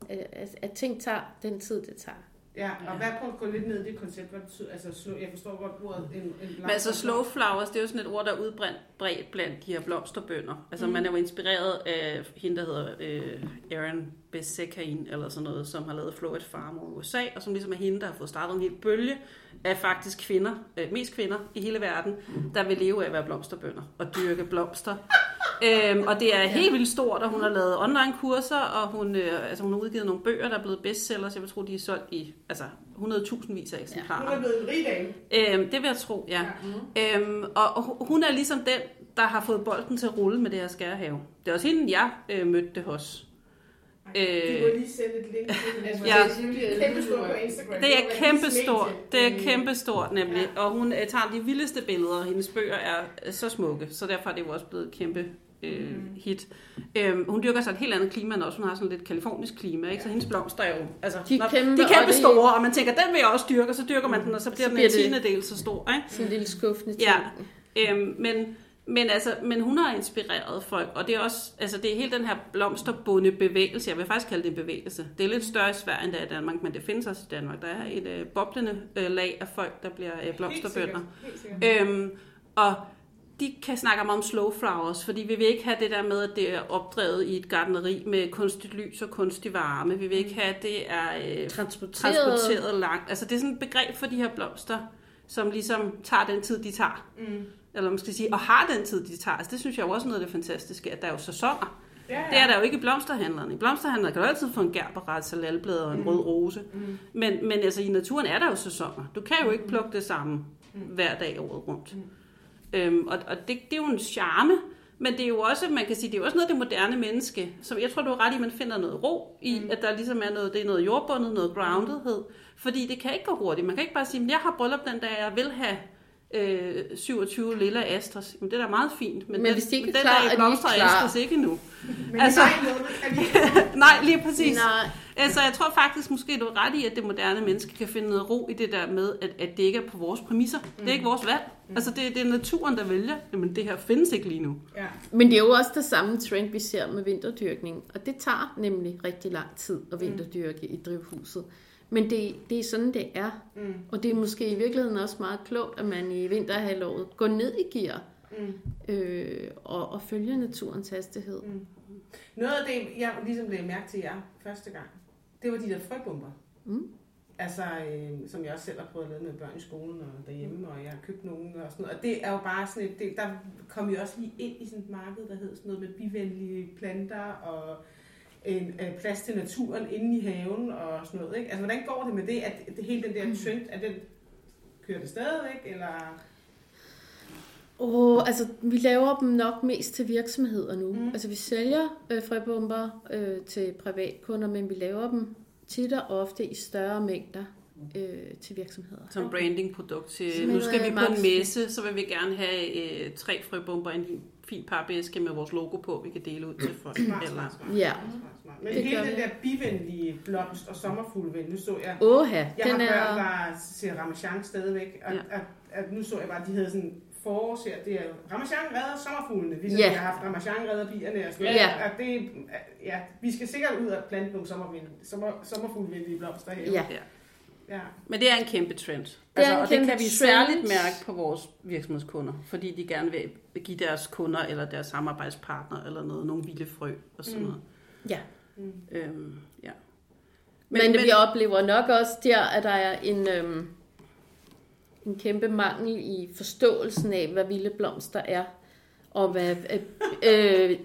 At- at ting tager den tid, det tager. Ja, og hvad på at gå lidt ned i det koncept, hvad det betyder, altså slå, jeg forstår godt ordet en, en Men altså slow flowers, det er jo sådan et ord, der er udbredt bredt blandt de her blomsterbønder. Altså mm. man er jo inspireret af hende, der hedder øh, Erin Besekain, eller sådan noget, som har lavet Flow at Farm i USA, og som ligesom er hende, der har fået startet en hel bølge af faktisk kvinder, øh, mest kvinder i hele verden, der vil leve af at være blomsterbønder og dyrke blomster. Øhm, og det er helt vildt stort, og hun har lavet online kurser, og hun, øh, altså hun har udgivet nogle bøger, der er blevet bestsellers. Jeg vil tro, de er solgt i altså, 100.000 vis af eksemplarer. Hun er blevet en rig dame. Øhm, det vil jeg tro, ja. ja. Øhm, og, og hun er ligesom den, der har fået bolden til at rulle med det her skærhave. Det er også hende, jeg øh, mødte hos. Du Øh, må lige sende et link til. Altså, Ja. Det er kæmpe stort på Instagram. det er var kæmpe hendes stort. medie. Det er Øh, kæmpe stort nemlig. Og hun øh, tager de vildeste billeder. Hendes bøger er øh, så smukke, så derfor er det jo også blevet et kæmpe øh, hit. Øhm, hun dyrker sig et helt andet klima end også. Hun har sådan lidt kalifornisk klima, ikke? Så hendes blomster er jo... Altså, De når- kæmpe, de er og kæmpe det- store, og man tænker, den vil jeg også dyrke, og så dyrker man den, og så bliver Så den bliver en det- tiendedel så stor, ikke? Sådan en lille skuffende ting. Ja. Øhm, men, men, altså, men hun har inspireret folk, og det er også, altså det er hele den her blomsterbunde bevægelse, jeg vil faktisk kalde det en bevægelse. Det er lidt større i Sverige, end det er i Danmark, men det findes også i Danmark. Der er et øh, boblende øh, lag af folk, der bliver øh, Helt blomsterbønder. sikkert, helt sikkert. Øhm, og de kan snakke om slow flowers, fordi vi vil ikke have det der med, at det er opdrevet i et gardneri med kunstigt lys og kunstig varme. Vi vil ikke have, at det er øh, Transporteret. transporteret langt. Altså det er sådan et begreb for de her blomster, som ligesom tager den tid, de tager. Mm. Eller man skal sige, og har den tid, de tager. Altså, det synes jeg jo også er noget af det fantastiske, at der er jo sæsoner. Ja, ja. Det er der jo ikke i blomsterhandlerne. I blomsterhandlerne kan du altid få en gerberret, salalblad og en rød rose. Mm. Men, men altså, i naturen er der jo sæsoner. Du kan jo ikke plukke det samme hver dag året rundt. Øhm, og og det, det er jo en charme, men det er jo også, man kan sige, det er jo også noget af det moderne menneske. Så jeg tror, du har ret i, at man finder noget ro i, mm. at der ligesom er noget, det er noget jordbundet, noget groundedhed. Fordi det kan ikke gå hurtigt. Man kan ikke bare sige, at jeg har bryllup den dag, jeg vil have øh, 27 lilla astros. Men det er da meget fint. Men, Men den, hvis de ikke er den klar, dag er de ikke blomstrer klar. astros ikke nu. Men Altså- nej, Nej, lige præcis. Nej. Altså, jeg tror faktisk måske, du er ret i, at det moderne menneske kan finde noget ro i det der med, at, at det ikke er på vores præmisser. Mm. Det er ikke vores valg. Mm. Altså, det, det er naturen, der vælger. Jamen, det her findes ikke lige nu. Ja. Men det er jo også det samme trend, vi ser med vinterdyrkning. Og det tager nemlig rigtig lang tid at vinterdyrke i drivhuset. Men det, det er sådan, det er. Mm. Og det er måske i virkeligheden også meget klogt, at man i vinterhalvåret går ned i gear Mm. øh, og, og følger naturens hastighed. Mm. Noget af det, jeg ligesom lagde mærke til jer første gang, det var de der frøbomber. Mm. Altså, øh, som jeg også selv har prøvet at lave med børn i skolen og derhjemme, og jeg har købt nogle og sådan noget. Og det er jo bare sådan et, det, der kom jeg også lige ind i sådan et marked, der hed sådan noget med bivenlige planter og en øh, plads til naturen inde i haven og sådan noget. Ikke? Altså, hvordan går det med det, at det, hele den der trend, at den kører det stadigvæk, eller... Oh, altså, vi laver dem nok mest til virksomheder nu. Mm. Mm. Altså, vi sælger øh, frøbomber øh, til privatkunder, men vi laver dem tit og ofte i større mængder øh, til virksomheder. Som brandingprodukt til, nu skal vi på en messe, så vil vi gerne have øh, tre frøbomber i en fin papæske med vores logo på, vi kan dele ud til folk. Smart, Eller, smart, smart. Ja. smart, smart. Men Det hele den der bivenlige blomst og sommerfuglven, nu så jeg Åha, Jeg den har børn, er... der ser Ramachan stadigvæk, og Ja. ja. at, at nu så jeg bare, at de havde sådan forårs her, det er Ramachan redder sommerfuglene, ligesom Ja. vi har haft Ramachan redder bierne og sådan noget. Ja. At det, ja, vi skal sikkert ud og plante nogle sommervind, sommer, sommerfuglvenlige blomster her. Ja. Ja. Men det er en kæmpe trend. Altså, Det er en og det kæmpe kan vi trend. særligt mærke på vores virksomhedskunder, fordi de gerne vil give deres kunder eller deres samarbejdspartner eller noget, nogle vilde frø og sådan Mm. noget. Ja. Mm. Øhm, ja. Men, men, vi oplever nok også der, at der er en, øhm, en kæmpe mangel i forståelsen af, hvad vilde blomster er. Og hvad... Øh, øh,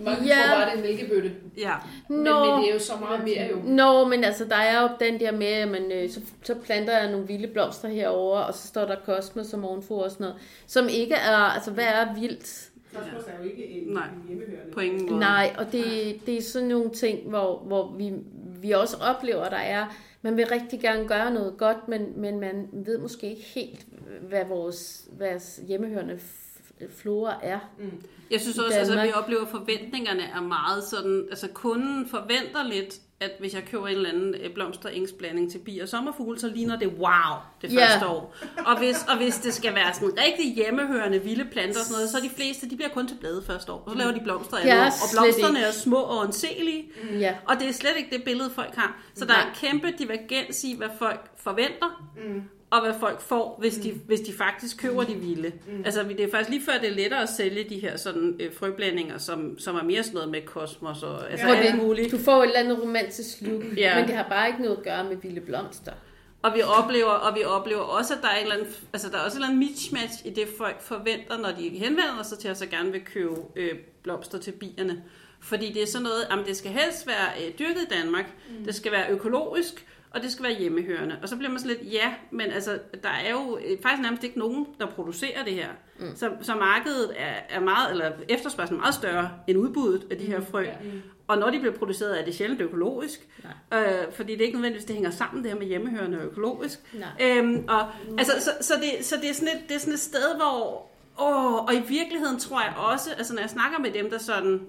Mange Ja. tror bare, det er en mælkebøtte. Ja, Men, Nå. men det er jo så meget mere jo. Nå, men altså, der er jo den der med, at man, øh, så, så planter jeg nogle vilde blomster herover, og så står der kosmos som ovenfor og sådan noget, som ikke er, altså, hvad er vildt? Kosmos er jo ikke en, Nej. hjemmehørende. på ingen måde. Nej, og det, det er sådan nogle ting, hvor, hvor vi, vi også oplever, at der er, man vil rigtig gerne gøre noget godt, men, men man ved måske ikke helt, hvad vores, vores hjemmehørende flora er. Mm. Jeg synes også, altså, at vi oplever, at forventningerne er meget sådan, altså kunden forventer lidt, at hvis jeg køber en eller anden øh, blomsterengsblanding til bier og sommerfugle, så ligner det wow det første år. Og hvis, og hvis det skal være sådan rigtig hjemmehørende vilde planter og sådan noget, så er de fleste, de bliver kun til blade første år, og så laver de blomster andet år. Og blomsterne ikke. er små og onselige, Ja. og det er slet ikke det billede, folk har. Så der er en kæmpe divergens i, hvad folk forventer, Mm. Og hvad folk får, hvis de, hvis de faktisk køber de vilde. Mm. Altså, det er faktisk lige før, det er lettere at sælge de her sådan, øh, frøblandinger, som, som er mere sådan noget med kosmos og altså ja. alt muligt. Du får et eller andet romantisk look, Ja. men det har bare ikke noget at gøre med vilde blomster. Og vi oplever, og vi oplever også, at der er, en eller anden, altså, der er også en eller anden mismatch i det, folk forventer, når de henvender sig til os og gerne vil købe øh, blomster til bierne. Fordi det er sådan noget, at det skal helst være øh, dyrket i Danmark, mm. det skal være økologisk, og det skal være hjemmehørende. Og så bliver man sådan lidt, ja, men altså, der er jo øh, faktisk nærmest ikke nogen, der producerer det her. Mm. Så, så markedet er, er meget, eller efterspørgselen er meget større end udbuddet af de her frø. Mm. Og når de bliver produceret, er det sjældent økologisk. Øh, fordi det er ikke nødvendigvis, det hænger sammen, det her med hjemmehørende og økologisk. Nej. Øhm, og, altså, så, så, det, så det, er sådan et, det er sådan et sted, hvor... Åh, og i virkeligheden tror jeg også, altså når jeg snakker med dem, der sådan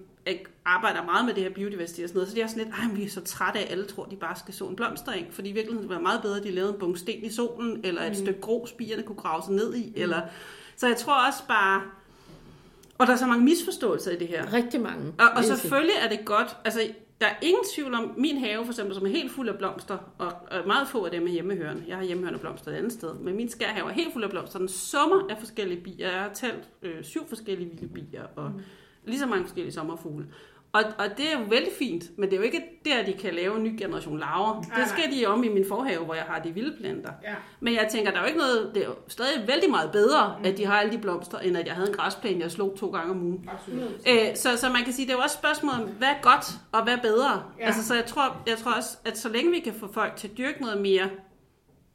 arbejder meget med det her biodiversitet og sådan noget, så de er sådan lidt, ej, vi er så trætte af, at alle tror, de bare skal så en blomstereng, fordi i virkeligheden ville det være meget bedre, at de lavede en bunke sten i solen, eller et stykke grus, bierne kunne grave sig ned i, eller... Så jeg tror også bare... Og der er så mange misforståelser i det her. Rigtig mange. Og, og selvfølgelig er det godt, altså der er ingen tvivl om, min have for eksempel, som er helt fuld af blomster, og, og meget få af dem er hjemmehørende. Jeg har hjemmehørende blomster et andet sted, men min skærhave er helt fuld af blomster. Den summer af forskellige bier. Jeg har talt øh, syv forskellige vilde bier, og mm. Lige så mange forskellige sommerfugle. Og, og det er jo vældig fint, men det er jo ikke der, de kan lave en ny generation laver. Det skal de om i min forhave, hvor jeg har de vilde planter. Ja. Men jeg tænker, der er jo ikke noget, det er jo stadig vældig meget bedre, at de har alle de blomster, end at jeg havde en græsplæne, jeg slog to gange om ugen. Absolut. Øh, så, så man kan sige, det er jo også et spørgsmål om, hvad er godt og hvad er bedre. Ja. Altså, så jeg tror, jeg tror også, at så længe vi kan få folk til at dyrke noget mere,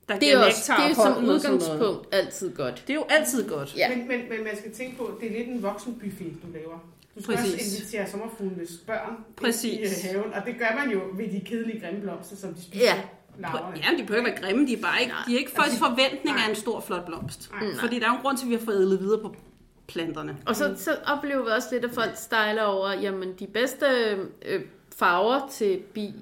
der Det er, også, det er som udgangspunkt altid godt. Det er jo altid godt. Ja. Men, men, men man skal tænke på, at det er lidt en voksenbuffet, du laver. Du skal Præcis. også invitere sommerfuglenes børn Præcis. ind i øh, haven, og det gør man jo ved de kedelige grimme blomster, som de spiser. Ja. larverne. Ja, de behøver ikke være grimme, de er bare ikke, de er ikke folks forventning af en stor, flot blomst. Nej. Fordi der er jo en grund til, at vi har forædlet videre på planterne. Og så, så oplever vi også lidt, at folk stejler over, jamen de bedste øh, farver til bi,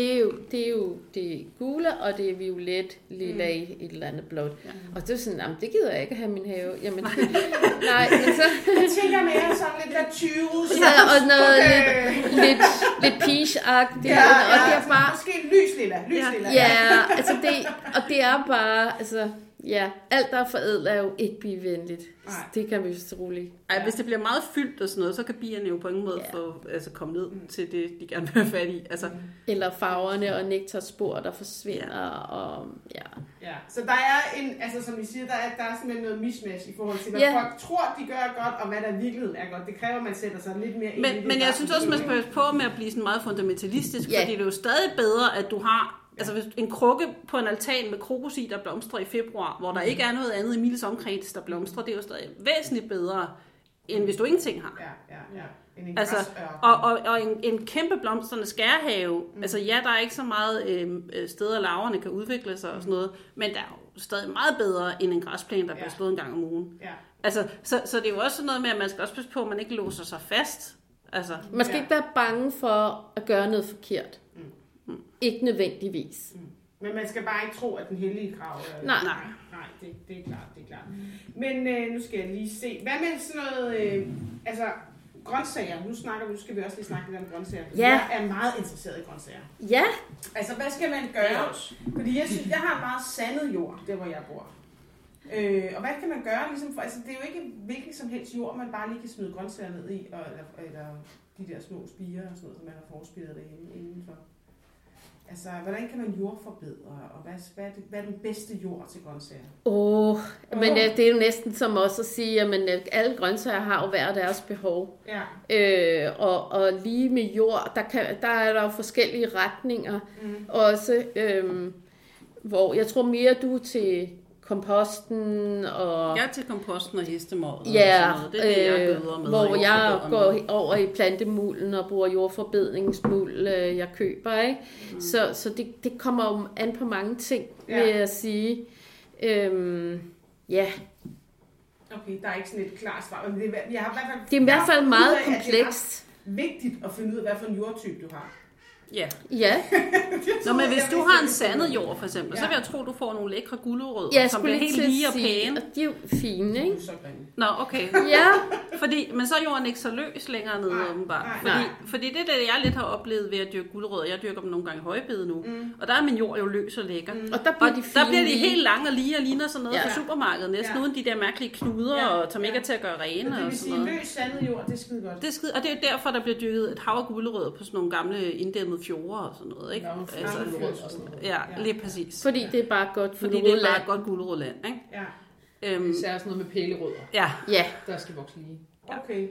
det er jo det, er jo det gule, og det er violet, lilla mm. i et eller andet blåt. Ja. Og det er sådan, jamen det gider jeg ikke have i min have. Jamen, nej. nej, men så, Jeg tænker mere sådan lidt der 20 så og noget lidt, lidt, lidt peach-agtigt. Ja, og det ja, er bare, Måske lys lilla, lys lilla. Ja, altså det, og det er bare, altså, ja, alt der er forædlet er jo ikke bivenligt. Nej. Det kan vi jo så roligt. Ej, hvis det bliver meget fyldt og sådan noget, så kan bierne jo på ingen måde Ja. få, altså, komme ned til det, de gerne vil have fat i. Altså, Eller farverne og nektarspor, der forsvinder, og ja. Ja, så der er en, altså som I siger, der er, der er simpelthen noget mismatch i forhold til, hvad Ja. folk tror, de gør godt, og hvad der i virkeligheden er godt. Det kræver, at man sætter sig lidt mere ind i Men, det. men jeg synes også, man skal passe på med at blive sådan meget fundamentalistisk, Ja. fordi det er jo stadig bedre, at du har altså hvis en krukke på en altan med krokus i, der blomstrer i februar, hvor der ikke er noget andet i mils omkreds, der blomstrer, det er jo stadig væsentligt bedre, end hvis du ingenting har. Ja, ja, ja. En, Altså, og, og, og en, en kæmpe blomstrende skærhave, mm. altså ja, der er ikke så meget øh, øh, steder, laverne kan udvikle sig og sådan noget, men der er jo stadig meget bedre end en græsplæne, der bliver Ja. slået en gang om ugen. Ja. Altså, så, så det er jo også sådan noget med, at man skal også passe på, at man ikke låser sig fast. Altså, Man skal Ja. ikke være bange for at gøre noget forkert. Ikke nødvendigvis. Men man skal bare ikke tro, at den hellige krav er... Nej. Nej, nej det, det er klart, det er klart. Men øh, nu skal jeg lige se. Hvad med sådan noget... Øh, altså, grøntsager. Nu snakker vi, nu skal vi også lige snakke lidt om grøntsager. Ja. Jeg er meget interesseret i grøntsager. Ja, Altså, hvad skal man gøre? Fordi jeg synes, jeg har en meget sandet jord, der hvor jeg bor. Øh, og hvad kan man gøre? Ligesom for, altså, det er jo ikke hvilken som helst jord, man bare lige kan smide grøntsager ned i, og, eller, eller de der små spiger og sådan noget, som man har forspillet derhjemme indenfor. Altså, hvordan kan man jordforbedre, og hvad, hvad, er det, hvad er den bedste jord til grøntsager? Åh, men Åh. øh, det er jo næsten som også at sige, at øh, alle grøntsager har jo hver deres behov. Ja. Øh, og, og lige med jord, der, kan, der er der jo forskellige retninger. Mm. Også, øh, hvor jeg tror mere, du er til komposten og... jeg er til komposten og hestemod og Ja, sådan noget. Det er det, jeg øh, med. hvor og jeg med. går over i plantemulden og bruger jordforbedringsmuld, øh, jeg køber, ikke? Mm. Så, så det, det kommer jo an på mange ting, Ja. vil jeg sige. Øhm, ja, Okay, der er ikke sådan et klart svar, men det er, jeg har i hvert fald, det er i hvert fald meget er komplekst. vigtigt at finde ud af, hvad for en jordtype du har. Ja. Ja, Nå, men hvis du har en sandet det jord, for eksempel, så Ja. vil jeg tro, du får nogle lækre gulerødder, som bliver helt lige og pæne. og de er jo fine, ikke? så. Nå, okay. Ja, Fordi, men så er jorden ikke så løs længere nede, Nej, åbenbart. nej, fordi, nej. fordi det er det, jeg lidt har oplevet ved at dyrke gulerødder. Jeg dyrker dem nogle gange i højbede nu. Mm. Og der er min jord jo løs og lækker. Mm. og der bliver Og de fine. der bliver de lige. helt lange og lige og ligner sådan noget Ja. fra supermarkedet. Næsten Ja. uden de der mærkelige knuder, Ja. og som ikke Ja. er til at gøre Så rene det og vil sådan sige, noget. løs sandet jord, det er skide godt. Det er skide, og det er jo derfor, der bliver dyrket et hav af gulerødder på sådan nogle gamle inddæmmede fjorde og sådan noget. Ikke? Nå, altså, og sådan noget. ja, Ja. lige præcis. Fordi det er bare godt for Fordi det er bare et godt gulerødland. Ikke? Ja, Øhm, Især sådan noget med pælerødder, ja, Ja, der skal vokse lige. okay.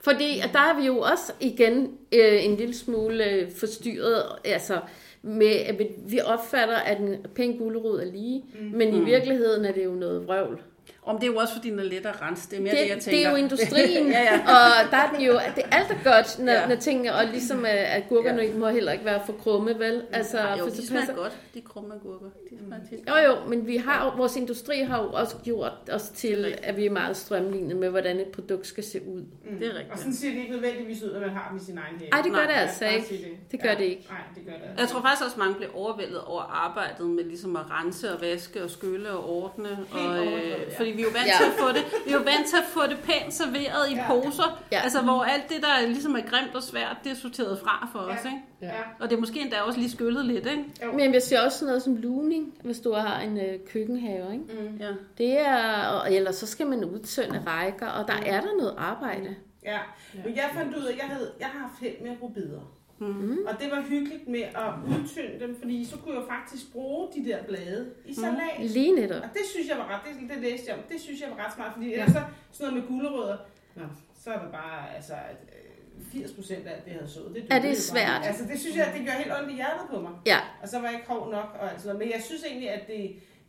fordi at der er vi jo også igen øh, en lille smule øh, forstyrret. Altså, med, at vi- vi opfatter, at en pæn gulerod er lige, mm. men i virkeligheden er det jo noget vrøvl. Om det er jo også, fordi den er let at rense. Det er mere det, Det, det jeg det, tænker. er jo industrien, ja, ja. og der er den jo, at det alt er godt, når, Ja. ja. når tingene, og ligesom at, at gurkerne Ja. ja. må heller ikke være for krumme, vel? Altså, Ej, jo, for de smager passer- godt, de krumme agurker. De smager tit Jo jo, men vi har jo, vores industri har jo også gjort os til, at vi er meget strømlignet med, hvordan et produkt skal se ud. Mm. Det er rigtigt. Og sådan ser det ikke nødvendigvis ud, når man har dem i sin egen have. Ej, det gør Nej, det Ja, altså ikke. Det gør det ikke. Nej, det gør det altså. Jeg tror faktisk også, at mange bliver overvældet over arbejdet med ligesom at rense og vaske og skylle og ordne. Og, overdrevet, øh, ja. fordi vi er jo vant Ja. til at få det, vi er jo vant til at få det pænt serveret i Ja. poser. Ja. Altså hvor alt det, der ligesom er grimt og svært, det er sorteret fra for os. Ja. Ikke? Ja. Og det er måske endda også lige skyllet lidt. Ikke? Men jeg siger også sådan noget som luning, hvis du har en øh, køkkenhave, ikke? Mm. Ja. Det er, og, eller så skal man udtønde rækker, og der er der noget arbejde. Ja, men jeg fandt ud af, at jeg, havde, jeg har haft held med rubeder. Mm. Og det var hyggeligt med at udtynde dem, fordi så kunne jeg faktisk bruge de der blade i salat. Lige netop. Og det synes jeg var ret, det, det læste jeg om, det synes jeg var ret smart, fordi ellers så sådan noget med gulerødder, nå, så er der bare, altså, at, øh, 80 procent af alt det, jeg havde sået. Det Ja, det er bare. svært. Altså, det synes jeg, det gør helt ondt i hjertet på mig. Ja, Og så var jeg ikke hård nok, og altså, men jeg synes egentlig, at det,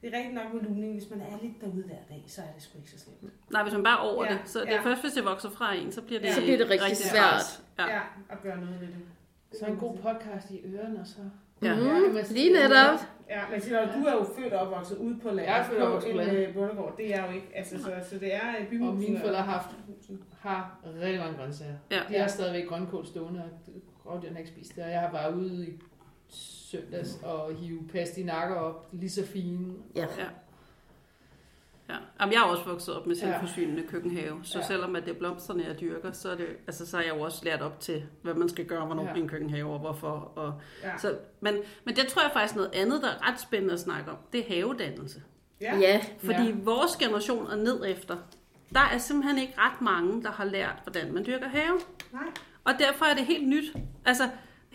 det er rigtigt nok med luning. Hvis man er lidt derude hver dag, så er det sgu ikke så slemt. Nej, hvis man bare er over Ja, det. Så det er ja. først, hvis det vokser fra en, så bliver det, Så bliver det rigtig svært. træls. Ja. Ja, at gøre noget ved det. Så en god podcast i ørerne, og så... Ja. mm, lige netop. Ja, men Sina, du er jo født og opvokset ude på landet. Jeg er født og opvokset på landet. øh, bondegård. Det er jo ikke. Altså, så, så det er øh, byhusen. Og mine forældre har haft, har rigtig mange grøntsager. Ja. De har stadigvæk grønkål stående, og grovdyrene har ikke spist det. Og jeg har bare ude i søndags og hive pastinakker op, lige så fine. Ja. Ja. Ja. Jamen, jeg er også vokset op med Ja. selvforsynende køkkenhave, så Ja. selvom at det er blomsterne, jeg dyrker, så, er det, altså, så er jeg jo også lært op til, hvad man skal gøre, hvornår Ja. ja. en køkkenhave, og hvorfor. Og, Ja. så, men, men det tror jeg faktisk noget andet, der er ret spændende at snakke om, det er havedannelse. Ja. Ja, Fordi Ja. ja. vores generation og ned efter, der er simpelthen ikke ret mange, der har lært, hvordan man dyrker have. Nej. Og derfor er det helt nyt. Altså,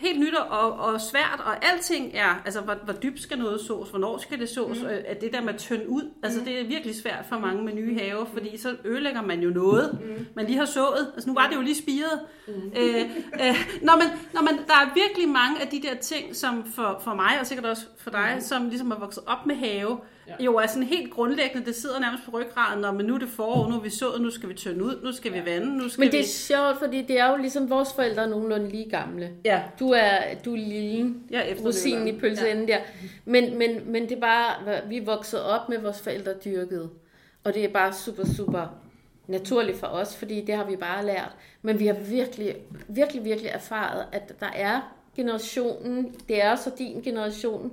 helt nyt og, og svært, og alting er, altså, hvor, hvor dybt skal noget sås, hvornår skal det sås, mm. at det der med at tynde ud, altså, det er virkelig svært for mange med nye haver, fordi så ødelægger man jo noget, mm. man lige har sået. Altså, nu var det jo lige spiret. Mm. Øh, øh, når man, når man, der er virkelig mange af de der ting, som for, for mig, og sikkert også for dig, mm. som ligesom er vokset op med have, Ja. ja. jo er sådan helt grundlæggende, det sidder nærmest på ryggraden, når men nu er det forår, nu er vi sået, nu skal vi tynde ud, nu skal vi vande, nu skal men det vi... er sjovt, fordi det er jo ligesom vores forældre er nogenlunde lige gamle. Ja, Du er, du er lille, efterlever rosinen i den. pølseenden der. Men, men, men det er bare, vi er vokset op med vores forældre dyrket. Og det er bare super, super naturligt for os, fordi det har vi bare lært. Men vi har virkelig, virkelig, virkelig erfaret, at der er generationen, det er så din generation,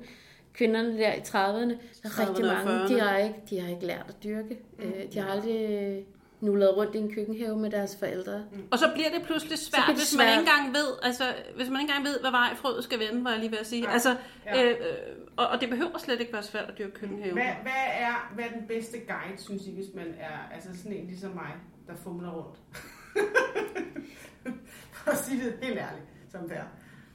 kvinderne der i 30'erne, der er 30'erne rigtig mange, 40'erne. de har ikke, de har ikke lært at dyrke. Øh, De har aldrig nullet rundt i en køkkenhave med deres forældre. Og så bliver det pludselig svært, det hvis man ikke engang ved, altså, hvis man ikke engang ved, hvad vej frøet skal vende, var jeg lige ved at sige. Ja. Altså, Ja. øh, øh, og, og det behøver slet ikke være svært at dyrke køkkenhave. Hvad, hvad, er, hvad er den bedste guide, synes I, hvis man er altså sådan en ligesom mig, der fumler rundt? For at sige det helt ærligt, som det er.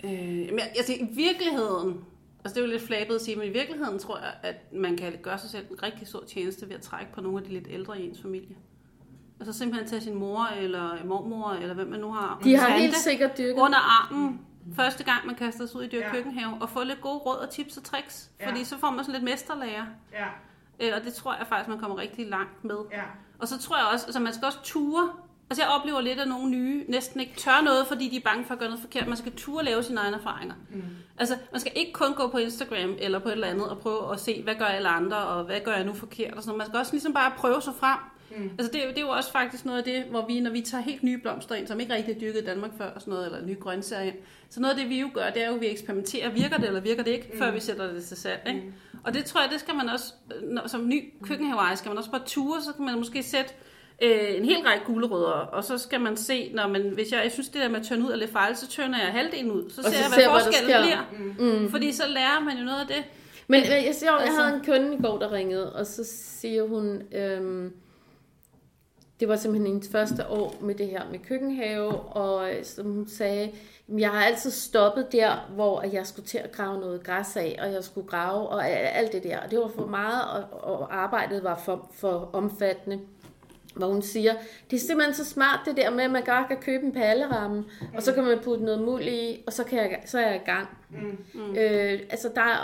Øh, men altså, i virkeligheden, altså det er jo lidt flabet at sige, men i virkeligheden tror jeg, at man kan gøre sig selv en rigtig stor tjeneste ved at trække på nogle af de lidt ældre i ens familie. Altså simpelthen tage sin mor eller mormor, eller hvem man nu har. De har helt sikkert dyrket. under armen, første gang man kaster sig ud i dyr Ja. køkkenhave, og få lidt gode råd og tips og tricks. Ja. Fordi så får man sådan lidt mesterlærer. Ja, Øh, og det tror jeg faktisk, man kommer rigtig langt med. ja. Og så tror jeg også, altså man skal også ture. Altså jeg oplever lidt, at nogle nye næsten ikke tør noget, fordi de er bange for at gøre noget forkert. Man skal ture lave sine egne erfaringer. Mm. Altså man skal ikke kun gå på Instagram eller på et eller andet og prøve at se, hvad gør alle andre, og hvad gør jeg nu forkert. Og sådan. noget. Man skal også ligesom bare prøve sig frem. Mm. Altså det, er det er jo også faktisk noget af det, hvor vi, når vi tager helt nye blomster ind, som ikke rigtig er dyrket i Danmark før, og sådan noget, eller nye grøntsager ind, så noget af det, vi jo gør, det er jo, at vi eksperimenterer, virker det eller virker det ikke, mm. før vi sætter det til salg. Ikke? Mm. Og det tror jeg, det skal man også, når, som ny køkkenhaveejer, skal man også bare ture, så kan man måske sætte øh, en hel række gulerødder, og så skal man se, når man, hvis jeg, jeg synes, det der med at tørne ud er lidt farligt, så tørner jeg halvdelen ud. Så ser så jeg, ser hvad jeg, hvad forskellen bliver. Mm. Fordi så lærer man jo noget af det. Men øh, jeg, jeg, jeg Altså- havde en kunde i går, der ringede, og så siger hun, øhm, det var simpelthen hendes første år med det her med køkkenhave, og øh, som hun sagde, "Jamen, jeg har altid stoppet der, hvor at jeg skulle til at grave noget græs af, og jeg skulle grave, og a- alt det der. Og det var for meget, og, og arbejdet var for, for omfattende. Hvor hun siger, det er simpelthen så smart det der med, at man bare kan købe en palleramme, og så kan man putte noget muld i, og så, kan jeg, så er jeg i gang. Mm. Øh, altså der er,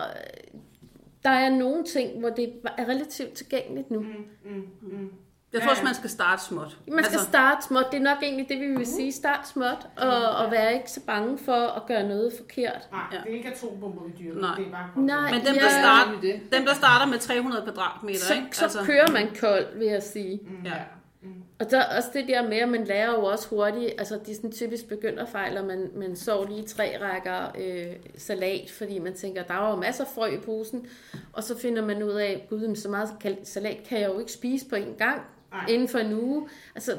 der er nogle ting, hvor det er relativt tilgængeligt nu. Mm. Jeg tror også, man skal starte småt. Man skal altså, starte småt. Det er nok egentlig det, vi vil sige. Start småt, og, og være ikke så bange for at gøre noget forkert. Nej, det er ikke atombomber, vi dyrker. Nej. Det er bare Nej, Men dem, ja, der starter, dem, der starter med 300 kvadratmeter, så, ikke? så kører man kold, vil jeg sige. Ja. Og der, også det der med, at man lærer jo også hurtigt, altså de sådan typisk begynderfejl, at man, man så lige tre rækker øh, salat, fordi man tænker, der var jo masser af frø i posen, og så finder man ud af, gud, så meget salat kan jeg jo ikke spise på en gang, Nej. inden for en uge. Altså,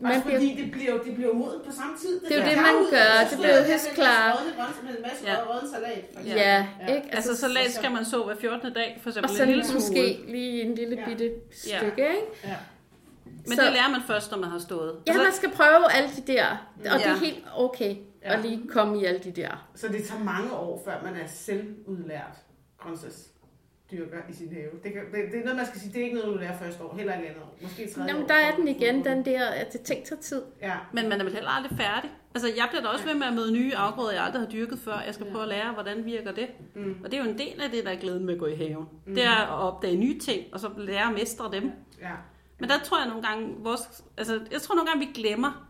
man Også bliver, fordi det bliver jo det bliver jo moden på samme tid. Det er jo det, man ud, gør. og så Det står bliver jo helt klart. Med en masse Ja. rødne salat. ja, Ja. ikke? Altså, salat skal man så hver 14. dag, for og eksempel så en lille smule. måske lige en lille Ja. bitte Ja. stykke, ikke? Ja. Men Så- det lærer man først, når man har stået. Ja, Altså, man skal prøve alle de der, og det er Ja. helt okay Ja. at lige komme i alle de der. Så det tager mange år, før man er selvudlært grøntsagsdyrker i sin have. Det, kan, det, det, er noget, man skal sige, det er ikke noget, du lærer første år, heller ikke andet år. Måske tredje Jamen, år. der er den igen, den der, at det tænker tager tid. Ja. Men man er vel heller aldrig færdig. Altså, jeg bliver da også ved med at møde nye afgrøder, jeg aldrig har dyrket før. Jeg skal prøve at lære, hvordan virker det. Mm. Og det er jo en del af det, der er glæden med at gå i haven. Det er at opdage nye ting, og så lære at mestre dem. ja. Men der tror jeg nogle gange, vores, altså, jeg tror nogle gange, vi glemmer,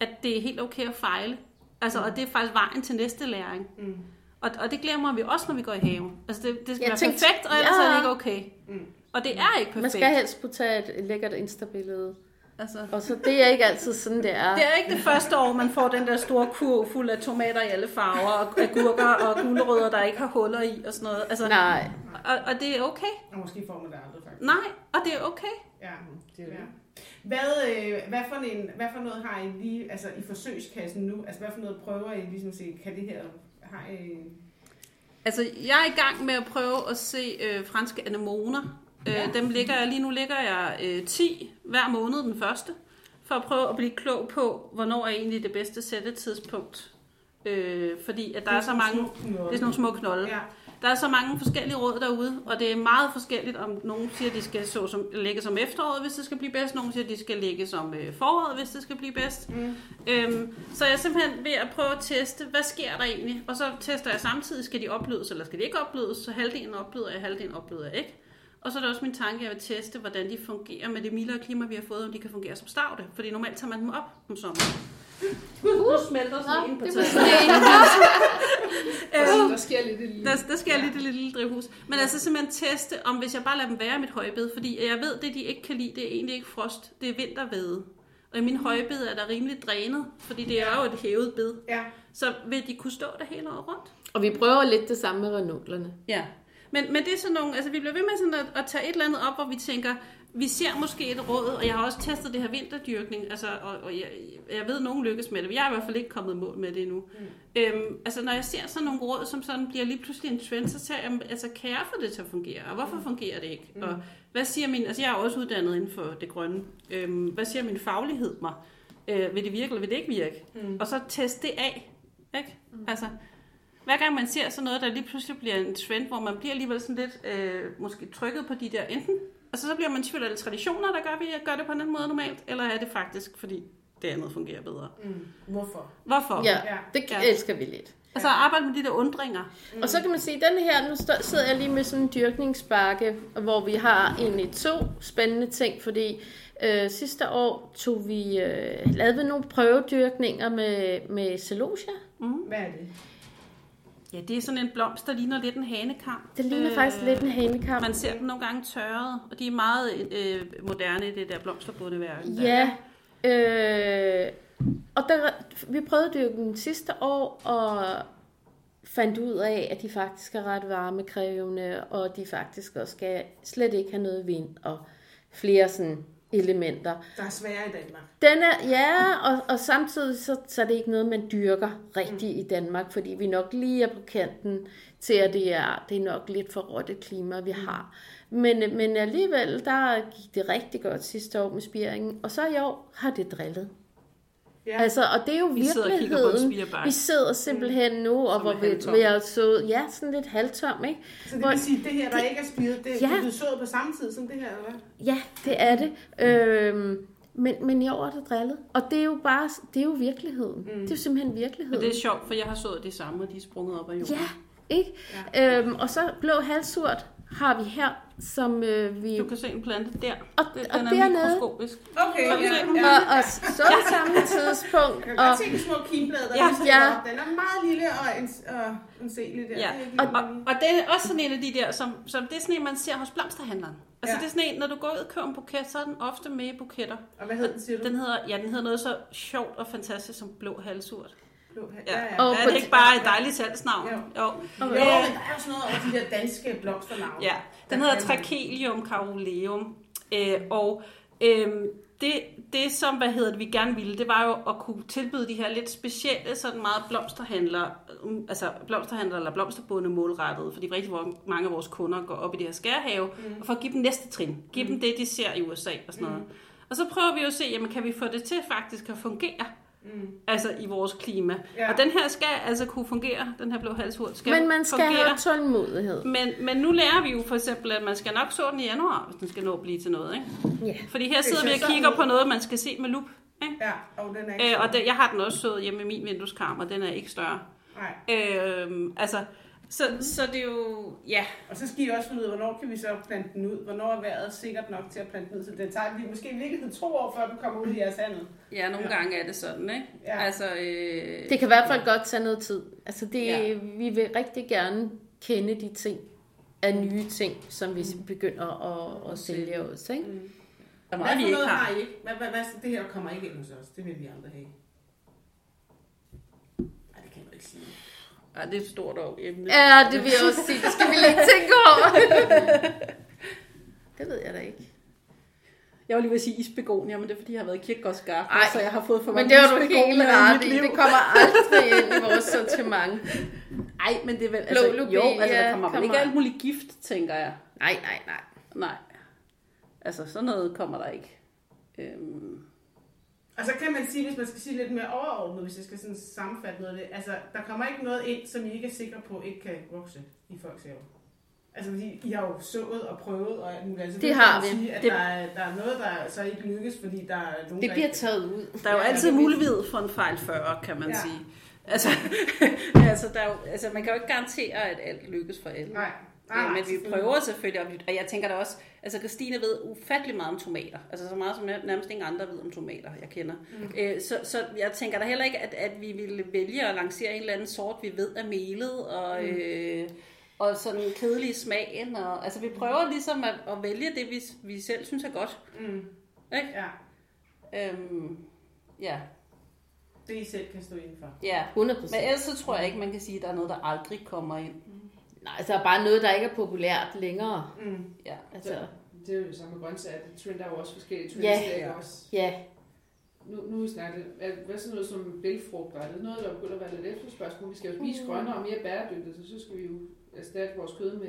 at det er helt okay at fejle. Altså, og det er faktisk vejen til næste læring. Mm. Og, og det glemmer vi også, når vi går i haven. Altså, det, det skal Jeg være tænkte- perfekt, og ellers ja. er det ikke okay. Mm. Og det er ikke perfekt. Man skal helst kunne tage et lækkert instabillede. Altså, Og så det er ikke altid sådan, det er. det er ikke det første år, man får den der store kurv fuld af tomater i alle farver, og agurker og gulerødder, der ikke har huller i og sådan noget. Altså, Nej. og, og det er okay. Og måske får man det aldrig, faktisk. Nej, og det er okay. Ja, det er det. Hvad, øh, hvad, for en, hvad for noget har I lige, altså i forsøgskassen nu? Altså hvad for noget prøver I ligesom at se, kan det her, har I... Altså, jeg er i gang med at prøve at se øh, franske anemoner. Øh, Ja. Dem ligger jeg, lige nu ligger jeg øh, 10 hver måned den første, for at prøve at blive klog på, hvornår er egentlig det bedste sættetidspunkt. Øh, fordi at der er så mange, det er sådan nogle små knolde. Ja. Der er så mange forskellige råd derude, og det er meget forskelligt, om nogen siger, at de skal så som, ligge som efteråret, hvis det skal blive bedst. Nogen siger, at de skal ligge som øh, foråret, hvis det skal blive bedst. Mm. Øhm, så jeg er simpelthen ved at prøve at teste, hvad sker der egentlig? Og så tester jeg samtidig, skal de opblødes, eller skal de ikke opblødes? Så halvdelen opbløder jeg, halvdelen opbløder jeg ikke. Og så er det også min tanke, at jeg vil teste, hvordan de fungerer med det mildere klima, vi har fået, om de kan fungere som stavte. Fordi normalt tager man dem op om sommeren. Nu smelter sneen på det var taget. Der sker lidt i det lille. Der, der skal jeg lidt i det lille drivhus. Men altså simpelthen teste, om hvis jeg bare lader dem være i mit højbed, fordi jeg ved, det de ikke kan lide, det er egentlig ikke frost, det er vintervede. Og i min højbed er der rimelig drænet, fordi det er jo et hævet bed. Ja. Så vil de kunne stå der hele året rundt? Og vi prøver lidt det samme med renuklerne. Ja. Men, men det er sådan nogle, altså vi bliver ved med sådan at, at tage et eller andet op, hvor vi tænker, vi ser måske et råd, og jeg har også testet det her vinterdyrkning, altså, og, og jeg, jeg ved, at nogen lykkes med det, men jeg er i hvert fald ikke kommet mål med det endnu. Mm. Øhm, altså når jeg ser sådan nogle råd, som sådan bliver lige pludselig en trend, så tager jeg, altså kan jeg få det til at fungere, og hvorfor fungerer det ikke? Mm. Og hvad siger min, altså jeg er også uddannet inden for det grønne, øhm, hvad siger min faglighed mig? Øh, vil det virke, eller vil det ikke virke? Mm. Og så teste det af, ikke? Mm. Altså, hver gang man ser sådan noget, der lige pludselig bliver en trend, hvor man bliver alligevel sådan lidt øh, måske trykket på de der enten, altså så bliver man i tvivl, er det traditioner, der gør, at vi gør det på en anden måde normalt, eller er det faktisk, fordi det andet fungerer bedre? Mm. Hvorfor? Hvorfor? Ja, det Ja. elsker vi lidt. Altså arbejde med de der undringer. Mm. Og så kan man sige, at den her, nu sidder jeg lige med sådan en dyrkningsbakke, hvor vi har egentlig to spændende ting, fordi øh, sidste år tog vi, øh, lavede vi nogle prøvedyrkninger med, med celosia. Hvad er det? Ja, det er sådan en blomst, der ligner lidt en hanekam. Det ligner øh, faktisk lidt en hanekam. Man ser dem nogle gange tørret, og de er meget øh, moderne det der blomsterbundeværk. Ja, øh, og der, vi prøvede at dyrke dem sidste år, og fandt ud af, at de faktisk er ret varmekrævende, og de faktisk også skal slet ikke have noget vind og flere sådan elementer. Der er svære i Danmark. Den er, ja, og, og samtidig så, så er det ikke noget, man dyrker rigtigt mm. i Danmark, fordi vi nok lige er på kanten til, at det er, det er nok lidt for råt et klima, vi har. Men, men alligevel, der gik det rigtig godt sidste år med spiringen, og så i år har det drillet. Ja. Altså, og det er jo Vi sidder og kigger på en virkeligheden. Vi sidder simpelthen nu, og Som hvor vi, vi er så, ja, sådan lidt halvtom, ikke? Så det Hvor- vil sige, at det her, der ikke er spiret, det, Ja. det er sået på samme tid som det her, eller hvad? Ja, det er det. Øhm, men, men i år er det drillet. Og det er jo bare, det er jo virkeligheden. Mm. Det er jo simpelthen Men virkeligheden. det er sjovt, for jeg har sået de samme, og de er sprunget op af jorden. Ja, ikke? Ja. Øhm, og så blå halsurt har vi her, som øh, vi... Du kan se en plante der. Og, Det, og den er dernede, mikroskopisk. Okay, du ja, den? og, og så på samme tidspunkt, Jeg kan og, godt se de små kimblade, der Ja. ja. Den er meget lille og, en, og enselig der. Ja, og, og, og det er også sådan en af de der, som, som det er sådan en, man ser hos blomsterhandleren. Altså Ja. det er sådan en, når du går ud og køber en buket, så er den ofte med i buketter. Og hvad hedder den, siger du? Den hedder, ja, den hedder noget så sjovt og fantastisk som blå halsurt. Blå. Ja, Ja, ja. Og er det ikke bare et dejligt salgsnavn? Jo. Jo. Jo, men der er jo sådan noget over de der danske blomsternavne. Ja, den hedder Trachelium caroleum. Øh, og øh, det, det som, hvad hedder det, vi gerne ville, det var jo at kunne tilbyde de her lidt specielle, sådan meget blomsterhandlere, um, altså blomsterhandlere eller blomsterbunde målrettet, fordi rigtig mange af vores kunder går op i det her skærhave, mm. og for at give dem næste trin, give mm. dem det, de ser i USA og sådan noget. Og så prøver vi jo at se, jamen kan vi få det til faktisk at fungere, mm. altså i vores klima. Ja. Og den her skal altså kunne fungere, den her blå halshurt skal men man skal fungere. have tålmodighed. Men, men nu lærer vi jo for eksempel, at man skal nok så den i januar, hvis den skal nå at blive til noget. Ikke? Ja. Fordi her sidder vi og kigger på noget, man skal se med lup. Ikke? Ja, og den er ikke Øh, og det, jeg har den også sået hjemme i min vindueskarm, og den er ikke større. Nej. Øh, altså, så, så det er jo... Ja, Og så skal I også finde ud af, hvornår kan vi så plante den ud? Hvornår er vejret sikkert nok til at plante den ud? Så det tager vi måske i virkeligheden to år, før den kommer ud i jeres handel. ja nogle Ja. gange er det sådan, ikke? Ja. Altså, øh, Det kan i hvert fald godt tage noget tid. Altså det, Ja. ja. vi vil rigtig gerne kende de ting af nye ting, som vi begynder at, at sælge også. Ikke? der er Hvad meget, vi ikke har. har I ikke? Hvad, hvad, hvad, det her kommer ikke ind hos os. Det vil vi andre have. Nej, det kan man ikke sige. Ja, det er et stort år emne. Ja, det vil jeg også sige. Det skal vi lige tænke over. det ved jeg da ikke. Jeg var lige ved at sige isbegonia, men det er fordi, jeg har været i kirkegårdsgarten, Ej, så jeg har fået for Men mange det har du helt ret i. Det kommer aldrig ind i vores sortiment. Ej, men det er vel... Blå Altså, jo, lobelia altså, der kommer vel ikke kommer- alt muligt gift, tænker jeg. Nej, nej, nej. Nej. Altså, sådan noget kommer der ikke. Øhm, Og så kan man sige, hvis man skal sige lidt mere overordnet, hvis jeg skal sådan sammenfatte noget af det, altså, der kommer ikke noget ind, som I ikke er sikre på, ikke kan vokse i folks haver. Altså, fordi I har jo sået og prøvet og alt muligt. Altså, Det kan har vi. Sige, at Det- der, er, der er noget, der så ikke lykkes, fordi der er nogen, Det der bliver ikke... taget ud. der er jo Ja, altid mulighed for en fejl 40, kan man Ja. sige. Altså, altså, der er jo, altså, man kan jo ikke garantere, at alt lykkes for alle. Nej. Ja, men vi prøver selvfølgelig, og jeg tænker da også, altså Christine ved ufattelig meget om tomater, altså så meget som jeg- nærmest ingen andre ved om tomater, jeg kender. Mm. Øh, så, så jeg tænker da heller ikke, at, at vi ville vælge at lancere en eller anden sort, vi ved er melet, og, mm. øh, og sådan kedelig smagen, og, altså vi prøver ligesom at, at vælge det, vi, vi selv synes er godt. Mm. Ikke? Ja, Øhm, ja, det I selv kan stå indenfor. ja. 100 Men ellers så tror jeg ikke, man kan sige, at der er noget, der aldrig kommer ind. Nej, altså der er bare noget, der ikke er populært længere. Mm. Ja. Altså, Det er jo det samme med grøntsager. Det trender jo også forskellige trends. Ja. der også. ja. Nu, nu vi snakker hvad, hvad sådan noget som bælgfrugter? Er det noget, der begynder at være lidt efterspørgsmål? Vi skal jo spise grønnere og mere bæredygtigt, så så skal vi jo erstatte vores kød med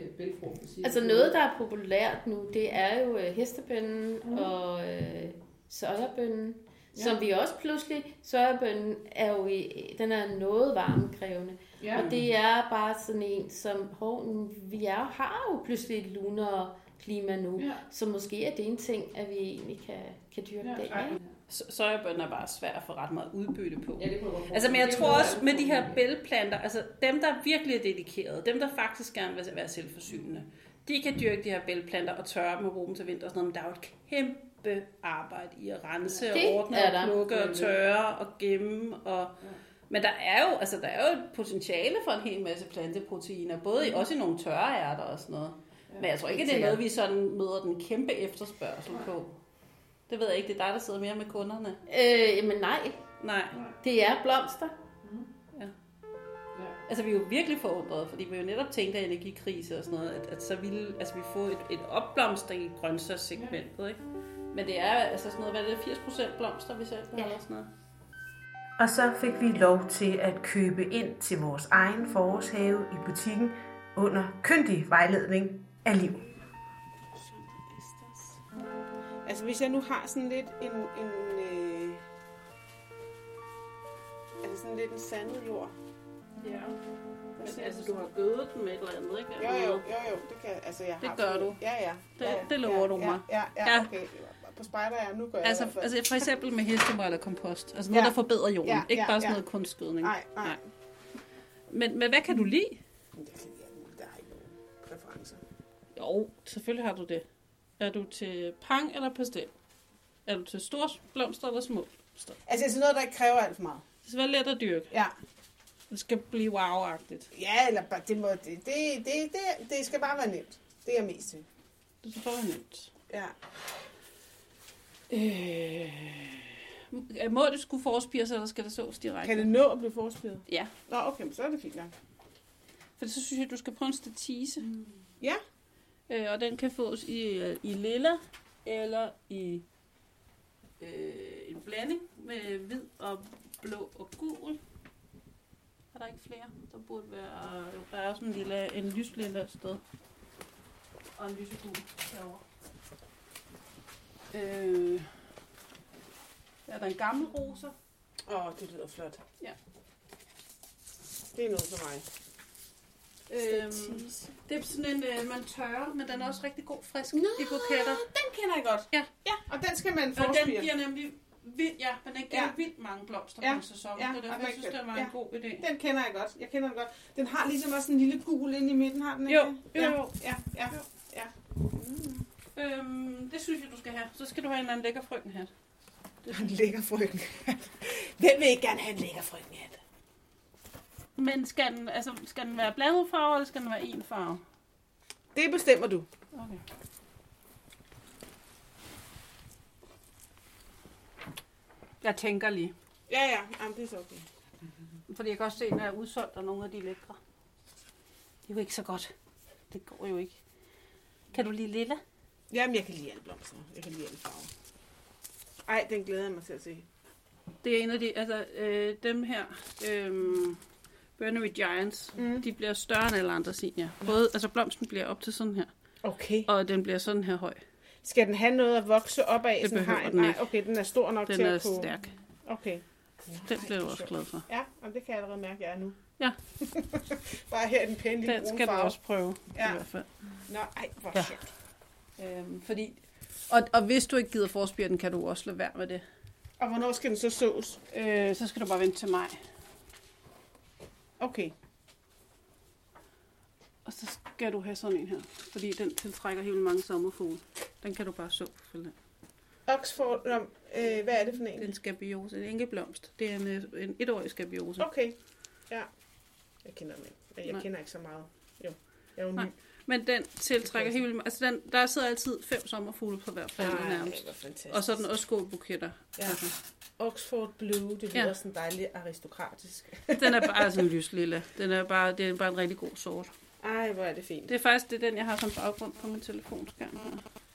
I- Altså noget, der er populært nu, det er jo øh, hestebønnen mm. og øh, sojabønnen. Ja. Som vi også pludselig, sojabønnen er jo i, den er noget varmekrævende. Ja. Og det er bare sådan en, som hov, vi er, har jo pludselig et lunere klima nu. Ja. Så måske er det en ting, at vi egentlig kan, kan dyrke Ja. det. Ikke? Så- Sojabønner er bare svært at få ret meget udbytte på. Ja, det Altså, men jeg tror også med de her bælgplanter, altså dem, der virkelig er dedikerede, dem, der faktisk gerne vil være selvforsynende, de kan dyrke de her bælgplanter og tørre dem og bruge dem til vinter og sådan noget, men der er jo et kæmpe arbejde i at rense Det og ordne er og plukke og tørre og gemme. Og... Men der er, jo, altså, der er jo et potentiale for en hel masse planteproteiner, både i, også i nogle tørre ærter og sådan noget. Men jeg tror ikke, det er noget, vi sådan møder den kæmpe efterspørgsel på. Det ved jeg ikke, det er dig, der sidder mere med kunderne. Øh, jamen nej, Nej. det er blomster. Altså, vi er jo virkelig forundrede, fordi vi jo netop tænkte af energikrise og sådan noget, at, at så ville altså, vi få et, et opblomstring i grøntsagssegmentet, ikke? Men det er altså sådan noget, hvad er det, 80% blomster, vi sælger, Ja. eller sådan noget. Og så fik vi lov til at købe ind til vores egen forårshave i butikken under kyndig vejledning af liv. Altså hvis jeg nu har sådan lidt en, en øh, altså sådan lidt en sandet jord. Ja. Men, altså, du har gødet dem med et eller andet, ikke? Jo, jo, jo, jo, det kan altså jeg Det har gør fået- du. Ja, ja. Det- ja, det lover ja, du ja, mig. Ja, ja, Ja. okay. På spejder, jeg nu gør jeg Altså, fald. altså for eksempel med hestemor eller kompost. Altså noget, Ja. der forbedrer jorden. Ja, ikke ja, bare sådan ja. noget kunstgødning. Nej, nej. Men, men hvad kan du lide? Kan jeg. Der er ikke nogen præferencer. Jo, selvfølgelig har du det. Er du til pang eller pastel? Er du til store blomster eller små blomster? Altså, det er noget, der ikke kræver alt for meget. Det skal være let at dyrke. Ja. Det skal blive wow-agtigt. Ja, eller bare, det, må, det, det, det, det, det skal bare være nemt. Det er jeg mest til. Det skal bare være nemt. Ja. Øh, må det skulle forspires, eller skal det sås direkte? Kan det nå at blive forspiret? Ja. Nå, okay, men så er det fint nok. For så synes jeg, du skal prøve en statise. Ja. Øh, og den kan fås i, øh, i lilla eller i øh, en blanding med hvid og blå og gul. Er der ikke flere? Der burde være... Der er sådan en, lille, en lyslilla et sted. Og en lysegul derovre. Øh, der er der en gammel rosa. Åh, oh, det lyder flot. Ja. Det er noget for mig. Øhm, det er sådan en, øh, man tørrer, men den er også rigtig god frisk Nå, i buketter. Den kender jeg godt. Ja. Ja, og den skal man Og den forspire. giver nemlig vildt, ja, men den giver Ja. ja. vildt mange blomster Ja. på en sæson. Ja, Ja. Det er derfor, jeg synes, det var ja. en god idé. Den kender jeg godt. Jeg kender den godt. Den har ligesom også en lille gul inde i midten, har den ikke? Jo, jo, ja. jo. Ja, ja, ja. Øhm, det synes jeg, du skal have. Så skal du have en eller anden lækker frøkenhat. En lækker frøken. Hvem vil ikke gerne have en lækker frøken hat? Men skal den, altså, skal den være blandet farve, eller skal den være en farve? Det bestemmer du. Okay. Jeg tænker lige. Ja, ja. Jamen, det er så okay. Fordi jeg kan også se, når jeg er udsolgt, af nogle af de lækre. Det er jo ikke så godt. Det går jo ikke. Kan du lide lilla? Jamen, jeg kan lide alle blomster. Jeg kan lide alle farver. Ej, den glæder jeg mig til at se. Det er en af de, altså øh, dem her, øh, Burnery Giants, Mm. de bliver større end alle andre senior. Både, altså blomsten bliver op til sådan her, Okay. og den bliver sådan her høj. Skal den have noget at vokse op af? Det behøver den Nej, ikke. okay, den er stor nok Den til er at kunne... stærk. Okay. Den bliver du også glad for. Ja, jamen, det kan jeg allerede mærke, jeg er nu. Ja. Bare her i den pæne lille Den brune skal du farve. også prøve, Ja. i hvert fald. Nå, ej, hvor Ja. sjovt. Øhm, fordi, og, og hvis du ikke gider forspire den, kan du også lade være med det. Og hvornår skal den så sås? Øh, så skal du bare vente til mig. Okay. Og så skal du have sådan en her, fordi den tiltrækker helt mange sommerfugle. Den kan du bare så. Oxford, øh, hvad er det for en? En skabiose, en enkeblomst. Det er en, øh, en etårig skabiose. Okay. Ja. Jeg kender den ikke. Jeg, jeg Nej. kender ikke så meget. Jo. Jeg er jo ny. Nej. Men den tiltrækker helt vildt Altså, den, der sidder altid fem sommerfugle på hver plante Ej, nærmest. fantastisk. Og så er den også skålbuketter. Ja. Altså, Oxford Blue, det lyder Ja. sådan dejligt aristokratisk. den er bare sådan lyslille. Den er bare, det er bare en rigtig god sort. Ej, hvor er det fint. Det er faktisk det er den, jeg har som baggrund på min telefonskærm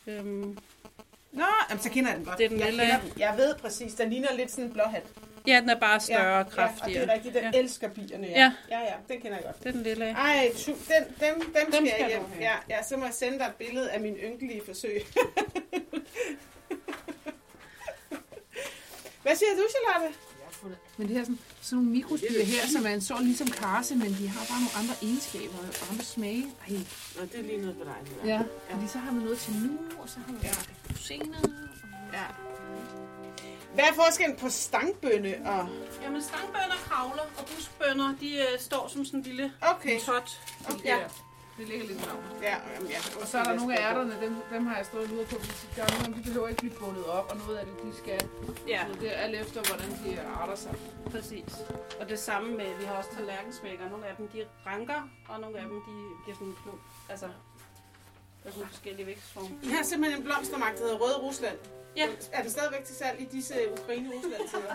her. Øhm, Nå, jamen, så kender jeg den godt. Det er den jeg, lille- kender den. jeg ved præcis, den ligner lidt sådan en blåhat. Ja, den er bare større ja, og kraftigere. Ja, og det er rigtigt, den Ja. ja. elsker bierne. Ja. Ja. ja, ja, den kender jeg godt. Det er den lille. Ej, tu, den, dem, dem, dem skal, skal jeg hjem. Ja, ja, så må jeg sende dig et billede af min ynkelige forsøg. Hvad siger du, Charlotte? Men det her sådan, sådan nogle mikrostyr her, som er en sort ligesom karse, men de har bare nogle andre egenskaber og andre smage. Ej, Nå, det er lige noget for dig. ja. Fordi så har vi noget til nu, og så har vi Ja. ja. senere. ja. Hvad er forskellen på stangbønne og... Jamen, stangbønner kravler, og buskbønner, de øh, står som sådan en lille Okay. tot. okay. Ja. Det ligger lidt lavt. Ja, jamen, ja. Og så er der nogle af ærterne, dem, dem har jeg stået ude på. Der er nogle af dem, de behøver ikke blive bundet op, og noget af det, de skal. Ja, Så det er alt efter, hvordan de arter sig. præcis. Og det samme med, vi har også tallerkensmækker. Nogle af dem, de ranker, og nogle af dem, de bliver sådan en klump. Altså, der er sådan forskellige vækstformer. Vi har simpelthen en blomstermarked, der hedder Røde Rusland. Ja. Er den stadigvæk til salg i disse Ukraine-Rusland-tider?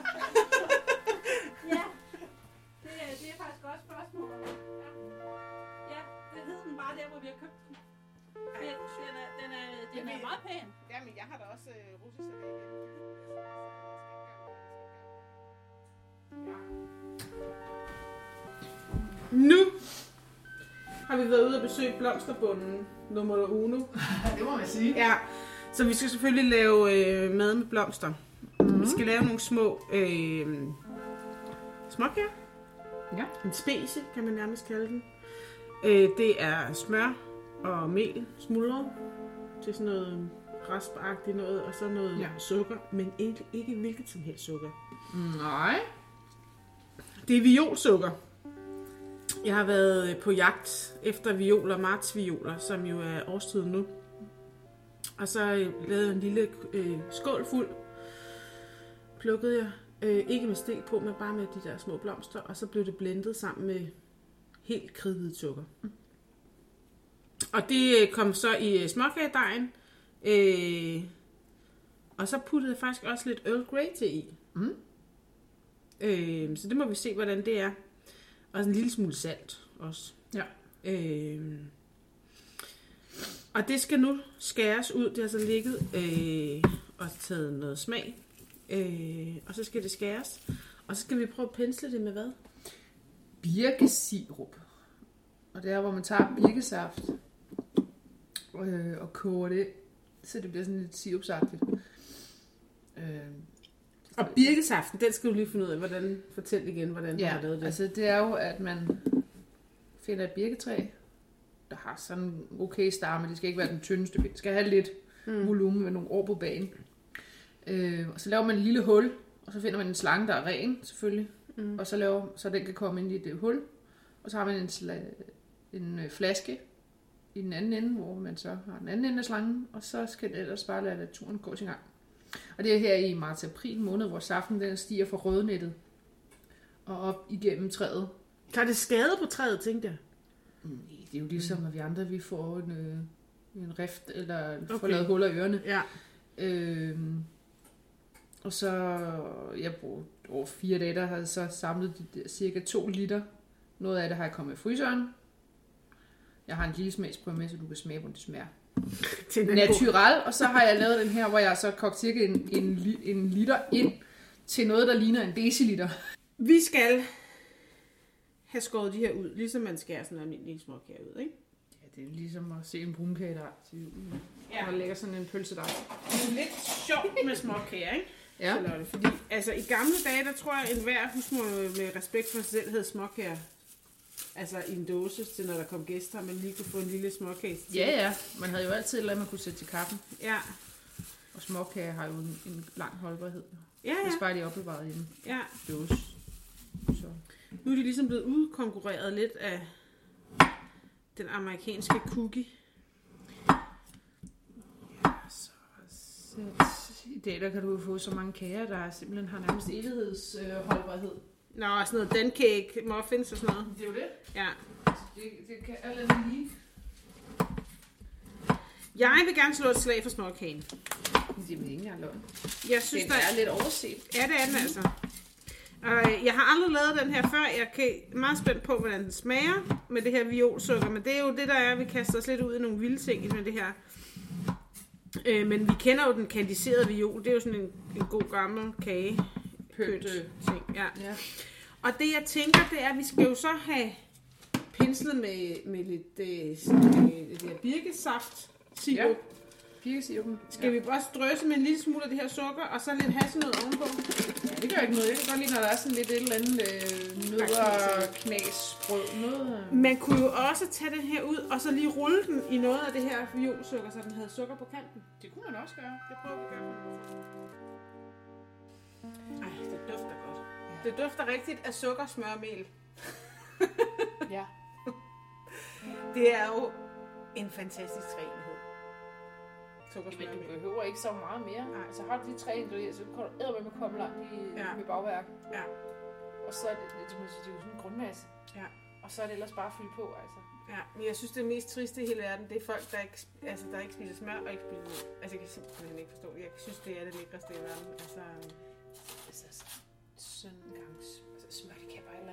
Ja, det er, det er faktisk godt spørgsmål. Ja. ja, det hed den bare der, hvor vi har købt den. Den, den, er, den, er, den er meget pæn. Jamen, jeg har da også øh, russisk salat Nu har vi været ude og besøge blomsterbunden nummer uno. Det må man sige. Ja, så vi skal selvfølgelig lave øh, mad med blomster. Mm-hmm. Vi skal lave nogle små øh, småkager. Ja. En specie, kan man nærmest kalde den. Øh, det er smør og mel smuldret til sådan noget raspagtigt noget, og så noget ja. sukker, men ikke, ikke hvilket som helst sukker. Nej. Det er violsukker. Jeg har været øh, på jagt efter violer, martsvioler, som jo er årstiden nu. Og så øh, lavede jeg en lille øh, skål fuld. Plukkede jeg. Øh, ikke med stil på, men bare med de der små blomster. Og så blev det blendet sammen med helt kridhvid sukker. Og det øh, kom så i småkagedejen. Øh, og så puttede jeg faktisk også lidt Earl Grey til i. Mm. Øh, så det må vi se, hvordan det er. Og en lille smule salt også. Ja. Øh, og det skal nu skæres ud. Det har så ligget øh, og taget noget smag. Øh, og så skal det skæres. Og så skal vi prøve at pensle det med hvad? Birkesirup. Og det er, hvor man tager birkesaft øh, og koger det, så det bliver sådan lidt sirupsagtigt. Øh, Og birkesaften, den skal du lige finde ud af. Hvordan, fortæl igen, hvordan du Ja, har lavet det. altså det er jo, at man finder et birketræ, der har sådan en okay stamme. Det skal ikke være den tyndeste. Det skal have lidt mm. volumen med nogle år på banen. Øh, og så laver man et lille hul, og så finder man en slange, der er ren selvfølgelig. Mm. Og så, laver, så den kan komme ind i det hul. Og så har man en, sla- en øh, flaske i den anden ende, hvor man så har den anden ende af slangen. Og så skal det ellers bare lade turen gå sin gang. Og det er her i marts-april måned, hvor saften den stiger fra rødnettet og op igennem træet. Tager det skade på træet, tænkte jeg? Nej, det er jo ligesom, at vi andre vi får en, øh, en rift, eller får Okay. lavet huller i ørerne. Ja. Øhm, og så, jeg brugte over fire dage, der havde så samlet de der cirka 2 liter. Noget af det har jeg kommet i fryseren. Jeg har en lille smagsprøve med, så du kan smage, hvordan det smager. Til er. Natural, og så har jeg lavet den her, hvor jeg så kogt cirka en, en, en liter ind til noget, der ligner en deciliter. Vi skal have skåret de her ud, ligesom man skærer sådan en almindelig småkage ud, ikke? Ja, det er ligesom at se en brunkage der til julen. Ja. Og lægger sådan en pølse der. Det er lidt sjovt med småkager, ikke? Ja. Charlotte? Fordi altså, i gamle dage, der tror jeg, at enhver husmor med respekt for sig selv havde småkager. Altså i en dåse til, når der kom gæster, man lige kunne få en lille småkage til. Ja, ja. Man havde jo altid et eller andet, man kunne sætte til kaffen. Ja, Og småkager har jo en, en lang holdbarhed. ja, Hvis ja. bare de er opbevaret i en ja. dåse. Så. Nu er de ligesom blevet udkonkurreret lidt af den amerikanske cookie. Så, så, I dag der kan du få så mange kager, der simpelthen har nærmest evighedsholdbarhed. Nå, sådan noget den cake, muffins og sådan noget. Det er jo det. Ja. Det, det kan andet lige. Jeg vil gerne slå et slag for småkagen. Det er ikke engang løgn. Jeg synes, Den der er lidt overset. Ja, det er den altså. Og øh, jeg har aldrig lavet den her før. Jeg er meget spændt på, hvordan den smager med det her violsukker. Men det er jo det, der er, vi kaster os lidt ud i nogle vilde ting med det her. Øh, men vi kender jo den kandiserede viol. Det er jo sådan en, en god gammel kage. Pynt, Pynt øh. ting, ja. Ja. Og det jeg tænker, det er, at vi skal jo så have penslet med, med lidt øh, det der birkesaft sirup. Ja. Birkesirupen. Skal vi bare strøse med en lille smule af det her sukker, og så lidt hasselnød ovenpå? Ja, det gør ikke noget. Jeg kan godt lide, når der er sådan lidt et eller andet øh, nødder, knas, brød. Noget, øh. Man kunne jo også tage den her ud, og så lige rulle den i noget af det her violsukker, så den havde sukker på kanten. Det kunne man også gøre. Det prøver vi at gøre. Ej, det dufter godt. Det dufter rigtigt af sukker, smør og mel. Ja. Det er jo en fantastisk renhed. Sukker, smør og du mel. behøver ikke så meget mere. Nej. Altså har du de tre ingredienser, så kan du æde med at komme langt i, Ja. ja. med bagværk. Ja. Og så er det, det, det, det er jo sådan en grundmasse. Ja. Og så er det ellers bare at fylde på, altså. Ja, men jeg synes, det mest triste i hele verden, det er folk, der ikke, altså, der ikke spiser smør og ikke spiser mel. Altså, jeg kan simpelthen ikke forstå. Jeg synes, det er det lækreste i verden. Altså, Altså,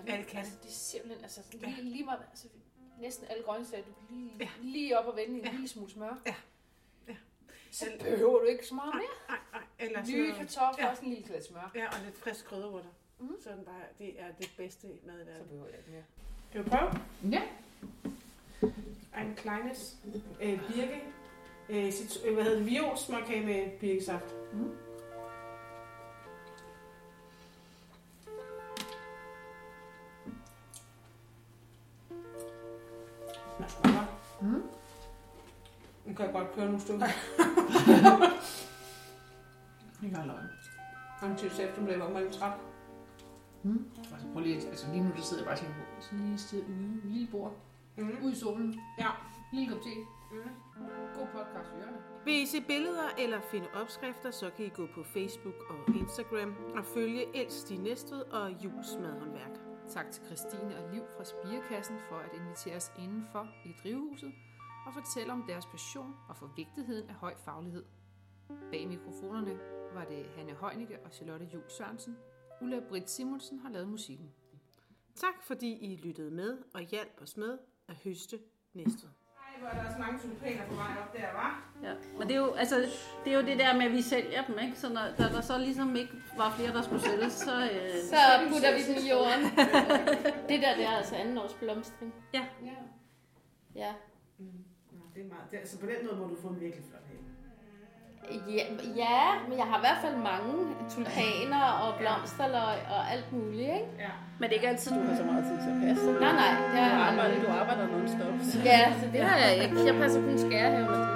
kan eller. Ja, det kan altså, det er simpelthen, altså, Ja. lige, lige meget, altså, næsten alle grøntsager, du kan lige, Ja. ja. lige op og vende en Ja. ja. lille smule smør. Ja. Ja. Så behøver du ikke så meget mere. nej, nej. Eller sådan Nye kartofler Ja. og sådan en lille klat smør. Ja, og lidt frisk krydderurter. Mm. Så er den bare, det er det bedste mad i Så verden. behøver jeg ikke mere. Skal vi prøve? Ja. En kleines øh, birke. Øh, øh, hvad hedder det? Violsmørkage med birkesaft. Mm. Kan jeg godt køre nogle stykker. det gør løgn. Han til eftermiddag var man træt. Mm. Altså, prøv lige, altså lige nu der sidder jeg bare og tænker på, sådan lige sted ude, lille bord, Mm. ude i solen, Ja. lille kop te, Mm. god podcast i ørerne. Vil I se billeder eller finde opskrifter, så kan I gå på Facebook og Instagram og følge Elst i Næstved og Jules Madhåndværk. Tak til Christine og Liv fra Spirekassen for at invitere os indenfor i drivhuset og fortælle om deres passion og for vigtigheden af høj faglighed. Bag mikrofonerne var det Hanne Højnicke og Charlotte Jul Sørensen. Ulla Britt Simonsen har lavet musikken. Tak fordi I lyttede med og hjalp os med at høste Næstved. Ej, hvor er der også mange tulipaner på vej op der, var. Ja. Men det er, jo, altså, det er jo det der med, at vi sælger dem, ikke? Så når der, der så ligesom ikke var flere, der skulle sælges, så... Øh, Så putter vi dem i jorden. det der, det er altså anden års blomstring. Ja. Ja. Mm. Det er meget. Det, altså på den måde må du få en virkelig flot have. Ja, ja, men jeg har i hvert fald mange tulipaner og blomsterløg og alt muligt, ikke? Ja. men det er ikke altid, du har så meget tid til at passe. Nej, nej, det Du er arbejder, du arbejder non-stop. så- Ja, så det har jeg ikke. Jeg passer kun skærhaven